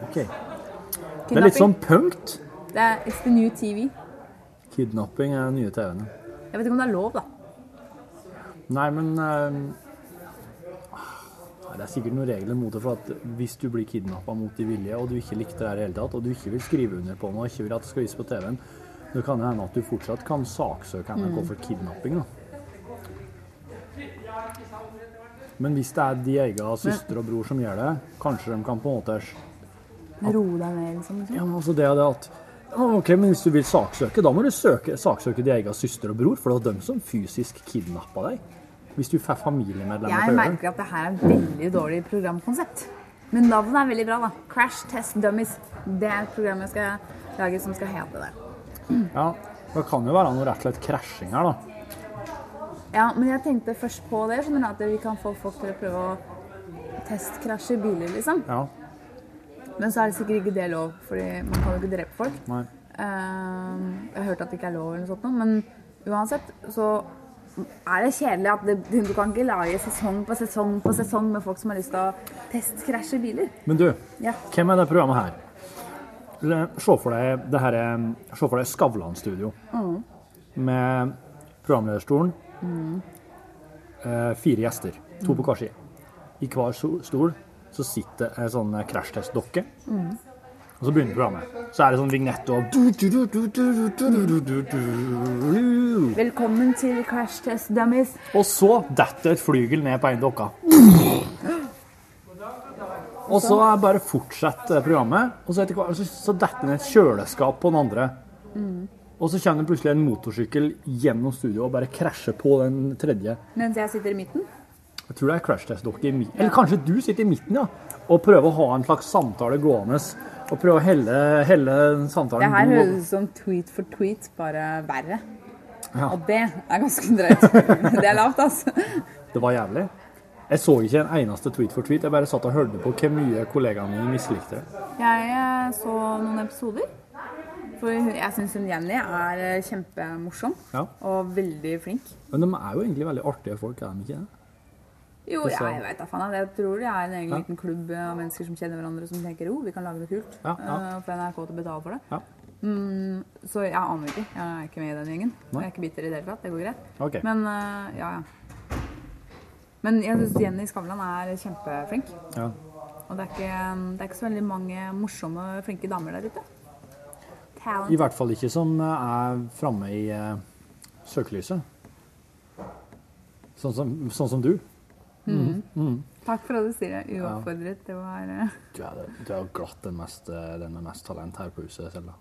OK. Det er litt sånn punkt. Det er It's the new TV. Kidnapping er den nye TV-en. Jeg vet ikke om det er lov, da. Nei, men eh, Det er sikkert noen regler mot det. For at hvis du blir kidnappa mot din vilje, og du ikke likte det her i hele tatt, og du ikke vil skrive under på noe, og ikke vil at det skal vises på TV-en, Det kan hende at du fortsatt kan saksøke NRK for kidnapping. da. Men hvis det er de egen søster og bror som gjør det, kanskje de kan på en måte Roe deg ned, liksom. Ja, liksom. men altså det er det at Ok, men hvis du vil saksøke, da må du søke, saksøke de egen søster og bror, for det var dem som fysisk kidnappa deg. Hvis du får familiemedlemmer Jeg merker at det her er et veldig dårlig programkonsept. Men navnet er veldig bra, da. Crash Test Dummies. Det er et program jeg skal lage som skal hete det. Ja, det kan jo være noe rett og slett krasjing her, da. Ja, men jeg tenkte først på det, du, at vi kan få folk til å prøve å testkrasje biler, liksom. Ja, Men så er det sikkert ikke det lov, fordi man kan jo ikke drepe folk. nei. Uh, jeg har hørt at det ikke er lov eller noe sånt, men uansett så er det kjedelig at det, du kan ikke lage sesong på sesong på sesong med folk som har lyst til å testkrasje biler. Men du, Ja. hvem er det programmet her? Se for deg det her, er- se for deg Skavlan-studio. Med programlederstolen. Mm. Fire gjester, to på hver side. I hver stol så sitter en sånn krasjtestdokke. Mm. Og så begynner programmet. Så er det sånn vignett og Velkommen til Crash Test Dummies. Og så detter et flygel ned på en dokka. Og så er bare fortsetter programmet, og så, etter hvert, så detter det ned et kjøleskap på den andre. Og så kommer plutselig en motorsykkel gjennom studio og bare krasjer på den tredje. Mens jeg sitter i midten. Jeg tror det er crash test-dokke i midten. Eller kanskje du sitter i midten, ja. Og prøver å ha en slags samtale gående. Og prøver å helle, helle Det her høres ut som tweet for tweet, bare verre. Ja. Og det er ganske drøyt. [laughs] Det er lavt, altså. Det var jævlig. Jeg så ikke en eneste tweet for tweet. Jeg bare satt og hørte på hvor mye kollegaene mine mislikte det. Jeg eh, så noen episoder. For jeg syns Jenny er eh, kjempemorsom Ja. og veldig flink. Men de er jo egentlig veldig artige folk, er de ikke det? Jo, ja, jeg veit da faen. Jeg tror det er en egen Ja. liten klubb av mennesker som kjenner hverandre, som tenker jo, vi kan lage noe kult. Ja, ja. eh, Og NRK til å betale for det. Ja. Mm, så jeg aner ikke. Jeg er ikke med i den gjengen. Nei. Jeg er ikke bitter i det hele tatt. Det går greit. Ok. Men uh, ja, ja. Men jeg syns Jenny Skavlan er kjempeflink. Ja. Og det er, ikke, det er ikke så veldig mange morsomme, flinke damer der ute. I hvert fall ikke som er framme i eh, søkelyset. Sånn som, sånn som du. Takk for at du sier det uoppfordret. Det var uh... [laughs] Du er, du er glatt den, mest, eh, den med mest talent her på huset, Selda.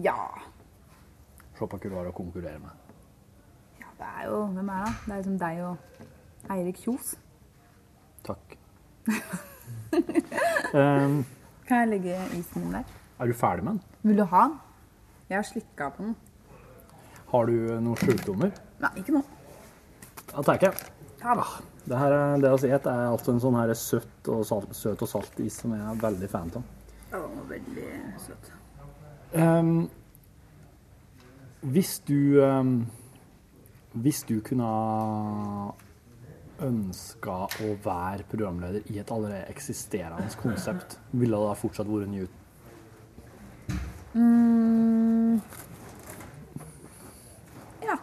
Ja. Se på hva du har å konkurrere med. ja. Det er jo Hvem er det? Det er liksom deg og Eirik Kjos. Takk. um, [laughs] Kan jeg legge isen din der? Er du ferdig med den? Vil du ha den? Jeg har slikka på den. Har du eh, noen sjukdommer? Nei, ikke nå. Ja, takk. jeg. Ta. Det, her, er- det å si et er altså en sånn her søt og salt, søt og salt is som jeg er veldig fan av. Den var veldig søt. Um, hvis du um, Hvis du kunne ønska å være programleder i et allerede eksisterende konsept, ville det da fortsatt vært Newt? Mm. Ja.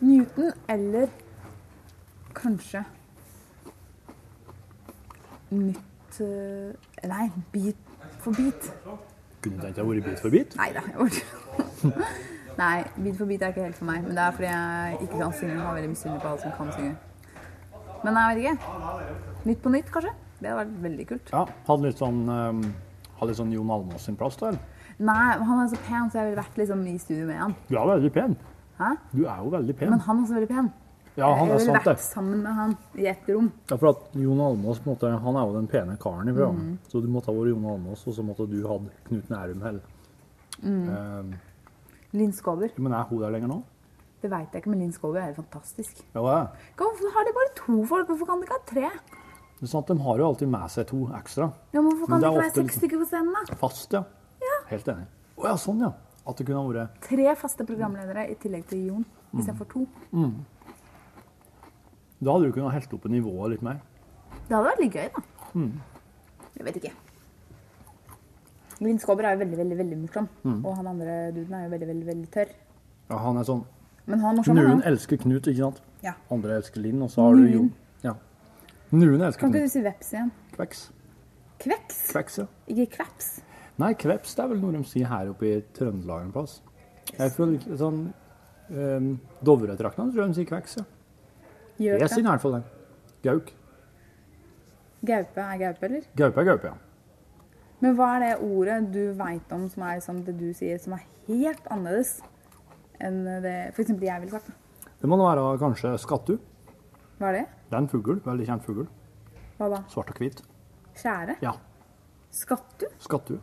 Newton eller kanskje nytt eh, Nei, bit for bit. Kunne du tenkt deg å være Bit for bit? Nei da. jeg orker- [laughs] Nei, bit for bit er ikke helt for meg. Men det er fordi jeg ikke kan synge. Jeg har veldig misunnelig på alle som kan synge. Men jeg vet ikke. Nytt på nytt, kanskje? Det hadde vært veldig kult. Ja. Hadde litt sånn ehm, Hadde litt sånn Jon Almaas sin plass, da? eller? Nei, han er så pen, så jeg ville vært liksom i studio med han. Du er veldig pen. Hæ? Du er jo veldig pen. Men han er også veldig pen. Ja, han er sant, jeg ville det. vært sammen med han i ett rom. Ja, for at Jon Almaas måte, han er jo den pene karen i programmet. Mm. Så du måtte ha vært Jon Almaas, og så måtte du hatt Knut Nærum heller. Mm. Ehm, Linn Skåber. men er hun der lenger nå? Det veit jeg ikke, men Linn Skåber er fantastisk. Ja, det er. Hvorfor har de bare to folk? Hvorfor kan de ikke ha tre? Det er sant, De har jo alltid med seg to ekstra. Ja, men Hvorfor kan men det er ikke være seks liksom- stykker på scenen? da? Fast, ja. Helt enig. Å ja, sånn, ja. At det kunne ha vært Tre faste programledere i tillegg til Jon Mm. istedenfor to. Da hadde du kunnet helt opp nivået litt mer. Det hadde vært litt gøy, da. Mm. Jeg vet ikke. Linn Skåber er jo veldig veldig, veldig morsom. Mm. Og han andre duden er jo veldig veldig, veldig tørr. Ja, han er sånn Men han er morsom. Noen elsker Knut, ikke sant? Ja. Andre elsker Linn, og så har du Jon. Ja. Noen elsker Kan ikke du si veps igjen? Kveks. Kveks? Kveks, ja. Ikke kveps? Nei, kveps det er vel noe de sier her oppe i Trøndelag en plass. Jeg føler sånn um, Dovretraktene tror jeg de sier kveks, ja. Gjøk, Jeg sier i hvert fall det. Gauk. Gaupe er gaupe, eller? Gaupe er gaupe, ja. Men hva er det ordet du veit om som er liksom det du sier, som er helt annerledes enn det f.eks. jeg ville sagt? da? Det må da være kanskje skattu. Hva er det? Det er en fugl. Veldig kjent fugl. Hva da? Svart og hvit. Skjære? Ja. Skattu? Skattu.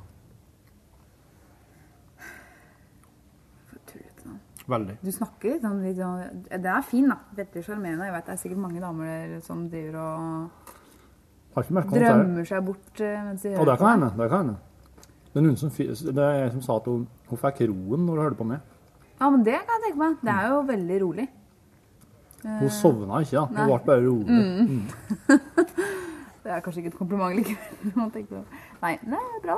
For tullete navn. Veldig. Du snakker litt sånn, litt sånn Det er fin, da. Veldig sjarmerende. Jeg vet det er sikkert mange damer der som driver og drømmer seg bort eh, mens de Og det kan hende. Det kan hende. Det er som, det er jeg som sa at hun, hun fikk roen når hun hørte på meg. Ja, men det kan jeg tenke meg. Det er jo veldig rolig. Hun sovna ikke, da. Hun nei. ble bare rolig. [laughs] Det er kanskje ikke et kompliment likevel. [laughs] Nei, det er bra.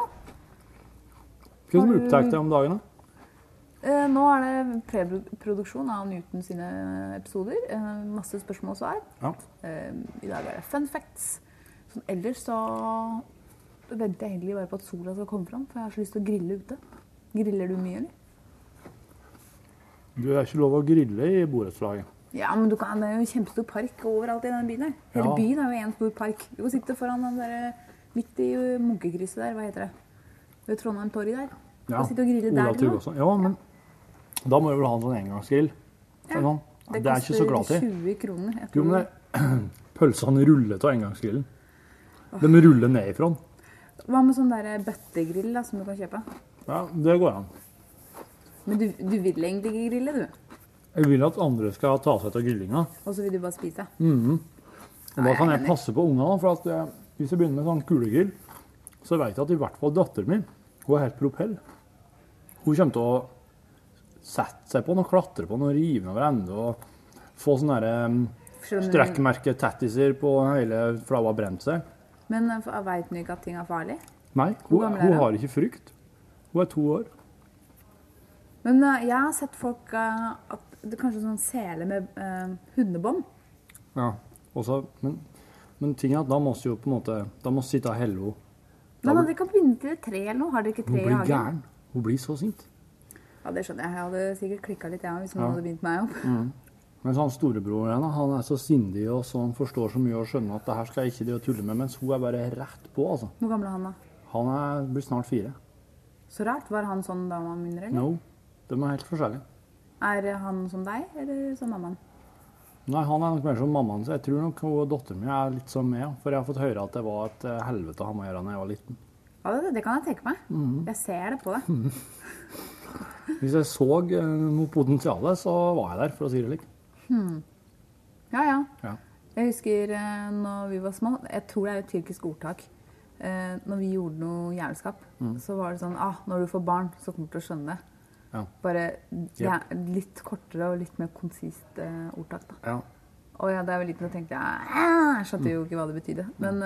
Hva som Har du- opptatt deg om dagen, da? Eh, nå er det preproduksjon av Newton sine episoder. Eh, masse spørsmål og svar. Ja. Eh, I dag er det fun facts. Sånn, ellers så venter jeg egentlig bare på at sola skal komme fram, for jeg har så lyst til å grille ute. Griller du mye, eller? Du er ikke lov å grille i borettslaget. Ja, men du kan, det er jo en kjempestor park overalt i denne byen her. Hele Ja. byen er jo en stor park. Du kan sitte foran den der, midt i munkekrysset der, hva heter det? Ved Trondheim torg der. Ja. kan sitte og grille der. Tryggvason. Ja, men da må du vel ha en sånn engangsgrill. Ja. Sånn. Det, er jeg ikke så glad til. 20 kroner. Jo, men det, [clears throat] pølsene ruller av engangsgrillen. De ruller ned ifra den. Hva med sånn der bøttegrill da, som du kan kjøpe? Ja, det går an. Men du, du vil egentlig ikke grille, du. Jeg vil at andre skal ta seg av grillinga. Og så vil du bare spise. Og da kan jeg er passe på ungene. For at eh, hvis jeg begynner med sånn kulegrill, så vet jeg at i hvert fall datteren min hun er helt propell. Hun kommer til å sette seg på den og klatre på den og rive den over ende og få sånne der, strekkmerke-tattiser på hele for hun har brent seg. Men uh, veit du ikke at ting er farlig? Nei, hun, hun hun? har ikke frykt. Hun er to år. Men uh, jeg har sett folk uh, at det er kanskje sånn sele med uh, hundebånd. Ja. Også, men, men ting er at da må vi jo på en måte Da må vi sitte og helle henne. Nei, men De kan binde til et tre eller noe. Har dere ikke Hun tre i blir gæren. Hun blir så sint. Ja, det skjønner jeg. Jeg hadde sikkert klikka litt, jeg, hvis noen Ja. hadde begynt meg opp. Mens han storebroren igjen, han er så sindig og så han forstår så mye og skjønner at det her skal jeg ikke og tulle med, mens hun er bare rett på, altså. Hvor gammel er han da? Han er, blir snart fire. Så rart. Var han sånn da han var mindre? eller? No, de er helt forskjellige. Er han som deg, eller som mammaen? Nei, han er nok mer som mammaen, så jeg tror nok hun datteren min er litt som meg, for jeg har fått høre at det var et eh, helvete å ha med å gjøre da jeg var liten. Ja, det, det kan jeg tenke meg. Mm. Jeg ser det på deg. Hvis jeg så eh, noe potensial, så var jeg der, for å si det slik. Ja, ja. Ja. Jeg husker eh, når vi var små, jeg tror det er et tyrkisk ordtak. Eh, når vi gjorde noe jævelskap, så var det sånn ah, Når du får barn, så kommer du til å skjønne det. Ja. Bare ja, litt kortere og litt mer konsist ordtak. da. Ja. Og ja, da jeg var liten, så tenkte jeg «Ah», Jeg skjønte jo ikke hva det betydde. Men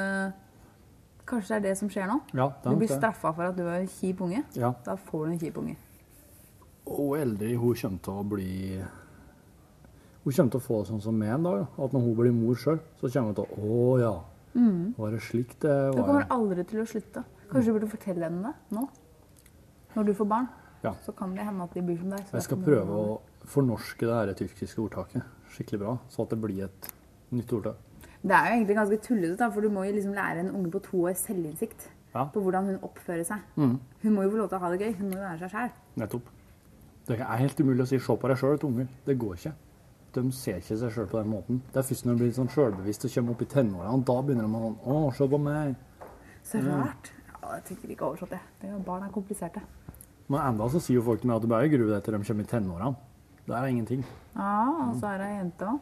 kanskje det er det som skjer nå? Ja, Du blir straffa for at du er en kjip unge. Ja. Da får du en kjip unge. Og eldre hun kommer til å bli Hun kommer til å få det sånn som meg en dag. At når hun blir mor sjøl, så kommer hun til å Å ja. Var det slik det var? Du kommer aldri til å slutte. Kanskje du burde fortelle henne det nå? Når du får barn, Ja. så kan det hende at de blir som deg. så Jeg skal prøve å fornorske det her tyrkiske ordtaket skikkelig bra, så at det blir et nytt ordtak. Det er jo egentlig ganske tullete, da, for du må jo liksom lære en unge på to år selvinnsikt. Ja. På hvordan hun oppfører seg. Mm. Hun må jo få lov til å ha det gøy. Hun må jo være seg sjæl. Nettopp. Det er helt umulig å si 'se på deg sjøl' til unger. Det går ikke. De ser ikke seg sjøl på den måten. Det er først når de blir sånn sjølbevisste og kommer opp i tenårene, da begynner de å sånn 'Å, se på meg'. Så rart. Ja, jeg tenker ikke oversatt det. det er jo, barn er kompliserte. Men enda så sier jo folk til meg at du bare gruer deg til de kommer i tenårene. Det er ingenting. Ja, og så er det ei jente òg.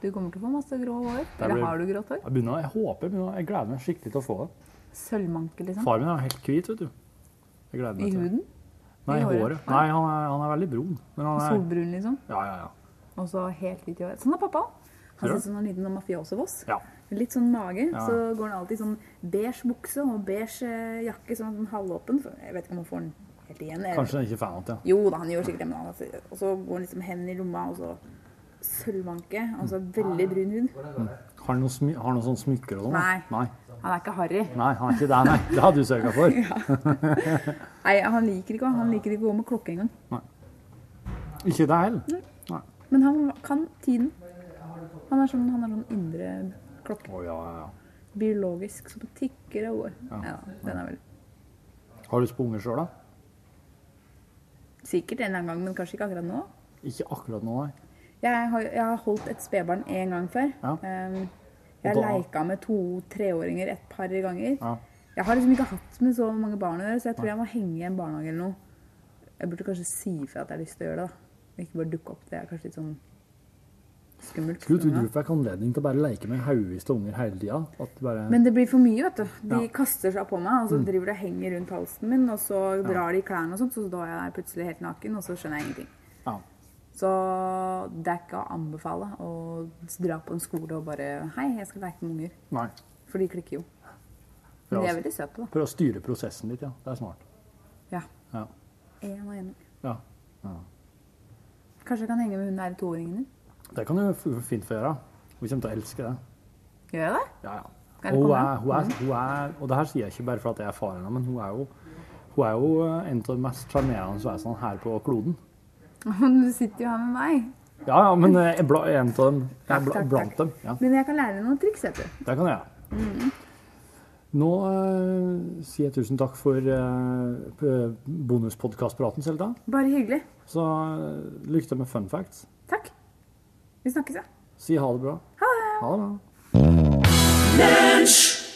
Du kommer til å få masse grå hår. Eller blir- har du grått hår? Jeg, begynner, jeg håper begynner, jeg gleder meg skikkelig til å få det. Sølvmanke, liksom? Far min er helt hvit, vet du. I huden? Nei, I håret? håret. Nei, han er, han er veldig brun. Men han er Solbrun, liksom? Ja, ja, ja. Og så helt hvit i håret. Sånn er pappa. Han Ser ut som en liten mafiosoboss. ja. Litt sånn mage. Ja. Så går han alltid i sånn beige bukse og beige eh, jakke, sånn sånn halvåpen. Jeg vet ikke om han får den helt igjen. eller? Kanskje han ikke er fan av det. Jo da, han gjør sikkert det. Men han, og så går han liksom hendene i lomma, og så sølvmanke. altså veldig brun hud. Har han noen, smy har han noe sånn smykker og sånn? Nei. Nei. Han er ikke harry. Nei, han er ikke det, nei. Det hadde du sørga for. [laughs] Nei, han liker ikke, han liker ikke å gå med klokke engang. Ikke det heller. Nei. Men han kan tiden. Han er sånn, han er sånn indre klokke. Oh, ja, ja, ja. Biologisk, som tikker og går. Ja. Ja, den er vel Har du spunger sjøl, da? sikkert en eller annen gang, men kanskje ikke akkurat nå. Ikke akkurat nå, nei. Jeg har, jeg har holdt et spedbarn én gang før. Ja. Um, jeg leika med to-treåringer et par ganger. Ja. Jeg har liksom ikke hatt med så mange barn å gjøre, så jeg tror jeg må henge i en barnehage eller noe. Jeg burde kanskje si fra at jeg har lyst til å gjøre det. da. Ikke bare dukke opp. Det er kanskje litt sånn skummelt. Skulle tro du fikk anledning til å bare leke med haugevis av unger hele tida. Bare Men det blir for mye, vet du. De Ja. Mm. kaster seg på meg, og så driver de og henger rundt halsen min, og så drar de i klærne og sånt, så da er jeg plutselig helt naken, og så skjønner jeg ingenting. Ja. Så det er ikke å anbefale å dra på en skole og bare Hei, jeg skal leke med unger. Nei. For de klikker jo. Men Ja, de er veldig søte, da. Prøv å styre prosessen litt, ja. Det er smart. Ja. Ja. En og en. ja. Kanskje jeg kan henge med hun der toåringen din? Det kan du fint få gjøre. Hun kommer til å elske det. Gjør jeg det? Ja, ja. Og hun er, hun er, hun er, og det her sier jeg ikke bare for at jeg er faren hennes, men hun er jo, hun er jo en av de mest sjarmerende vesenene her på kloden. [laughs] Men du sitter jo her med meg. Ja, ja, men eh, jeg bla, en av dem. Jeg Takk, er bla, takk, blant takk. dem. Ja, Men jeg kan lære deg noen triks, vet du. det kan jeg Mm. Nå uh, sier jeg tusen takk for uh, bonuspodkastpraten, Selda. Bare hyggelig. Så uh, lykke til med fun facts. Takk. Vi snakkes, ja. Si ha det bra. Ha det. Ha det bra.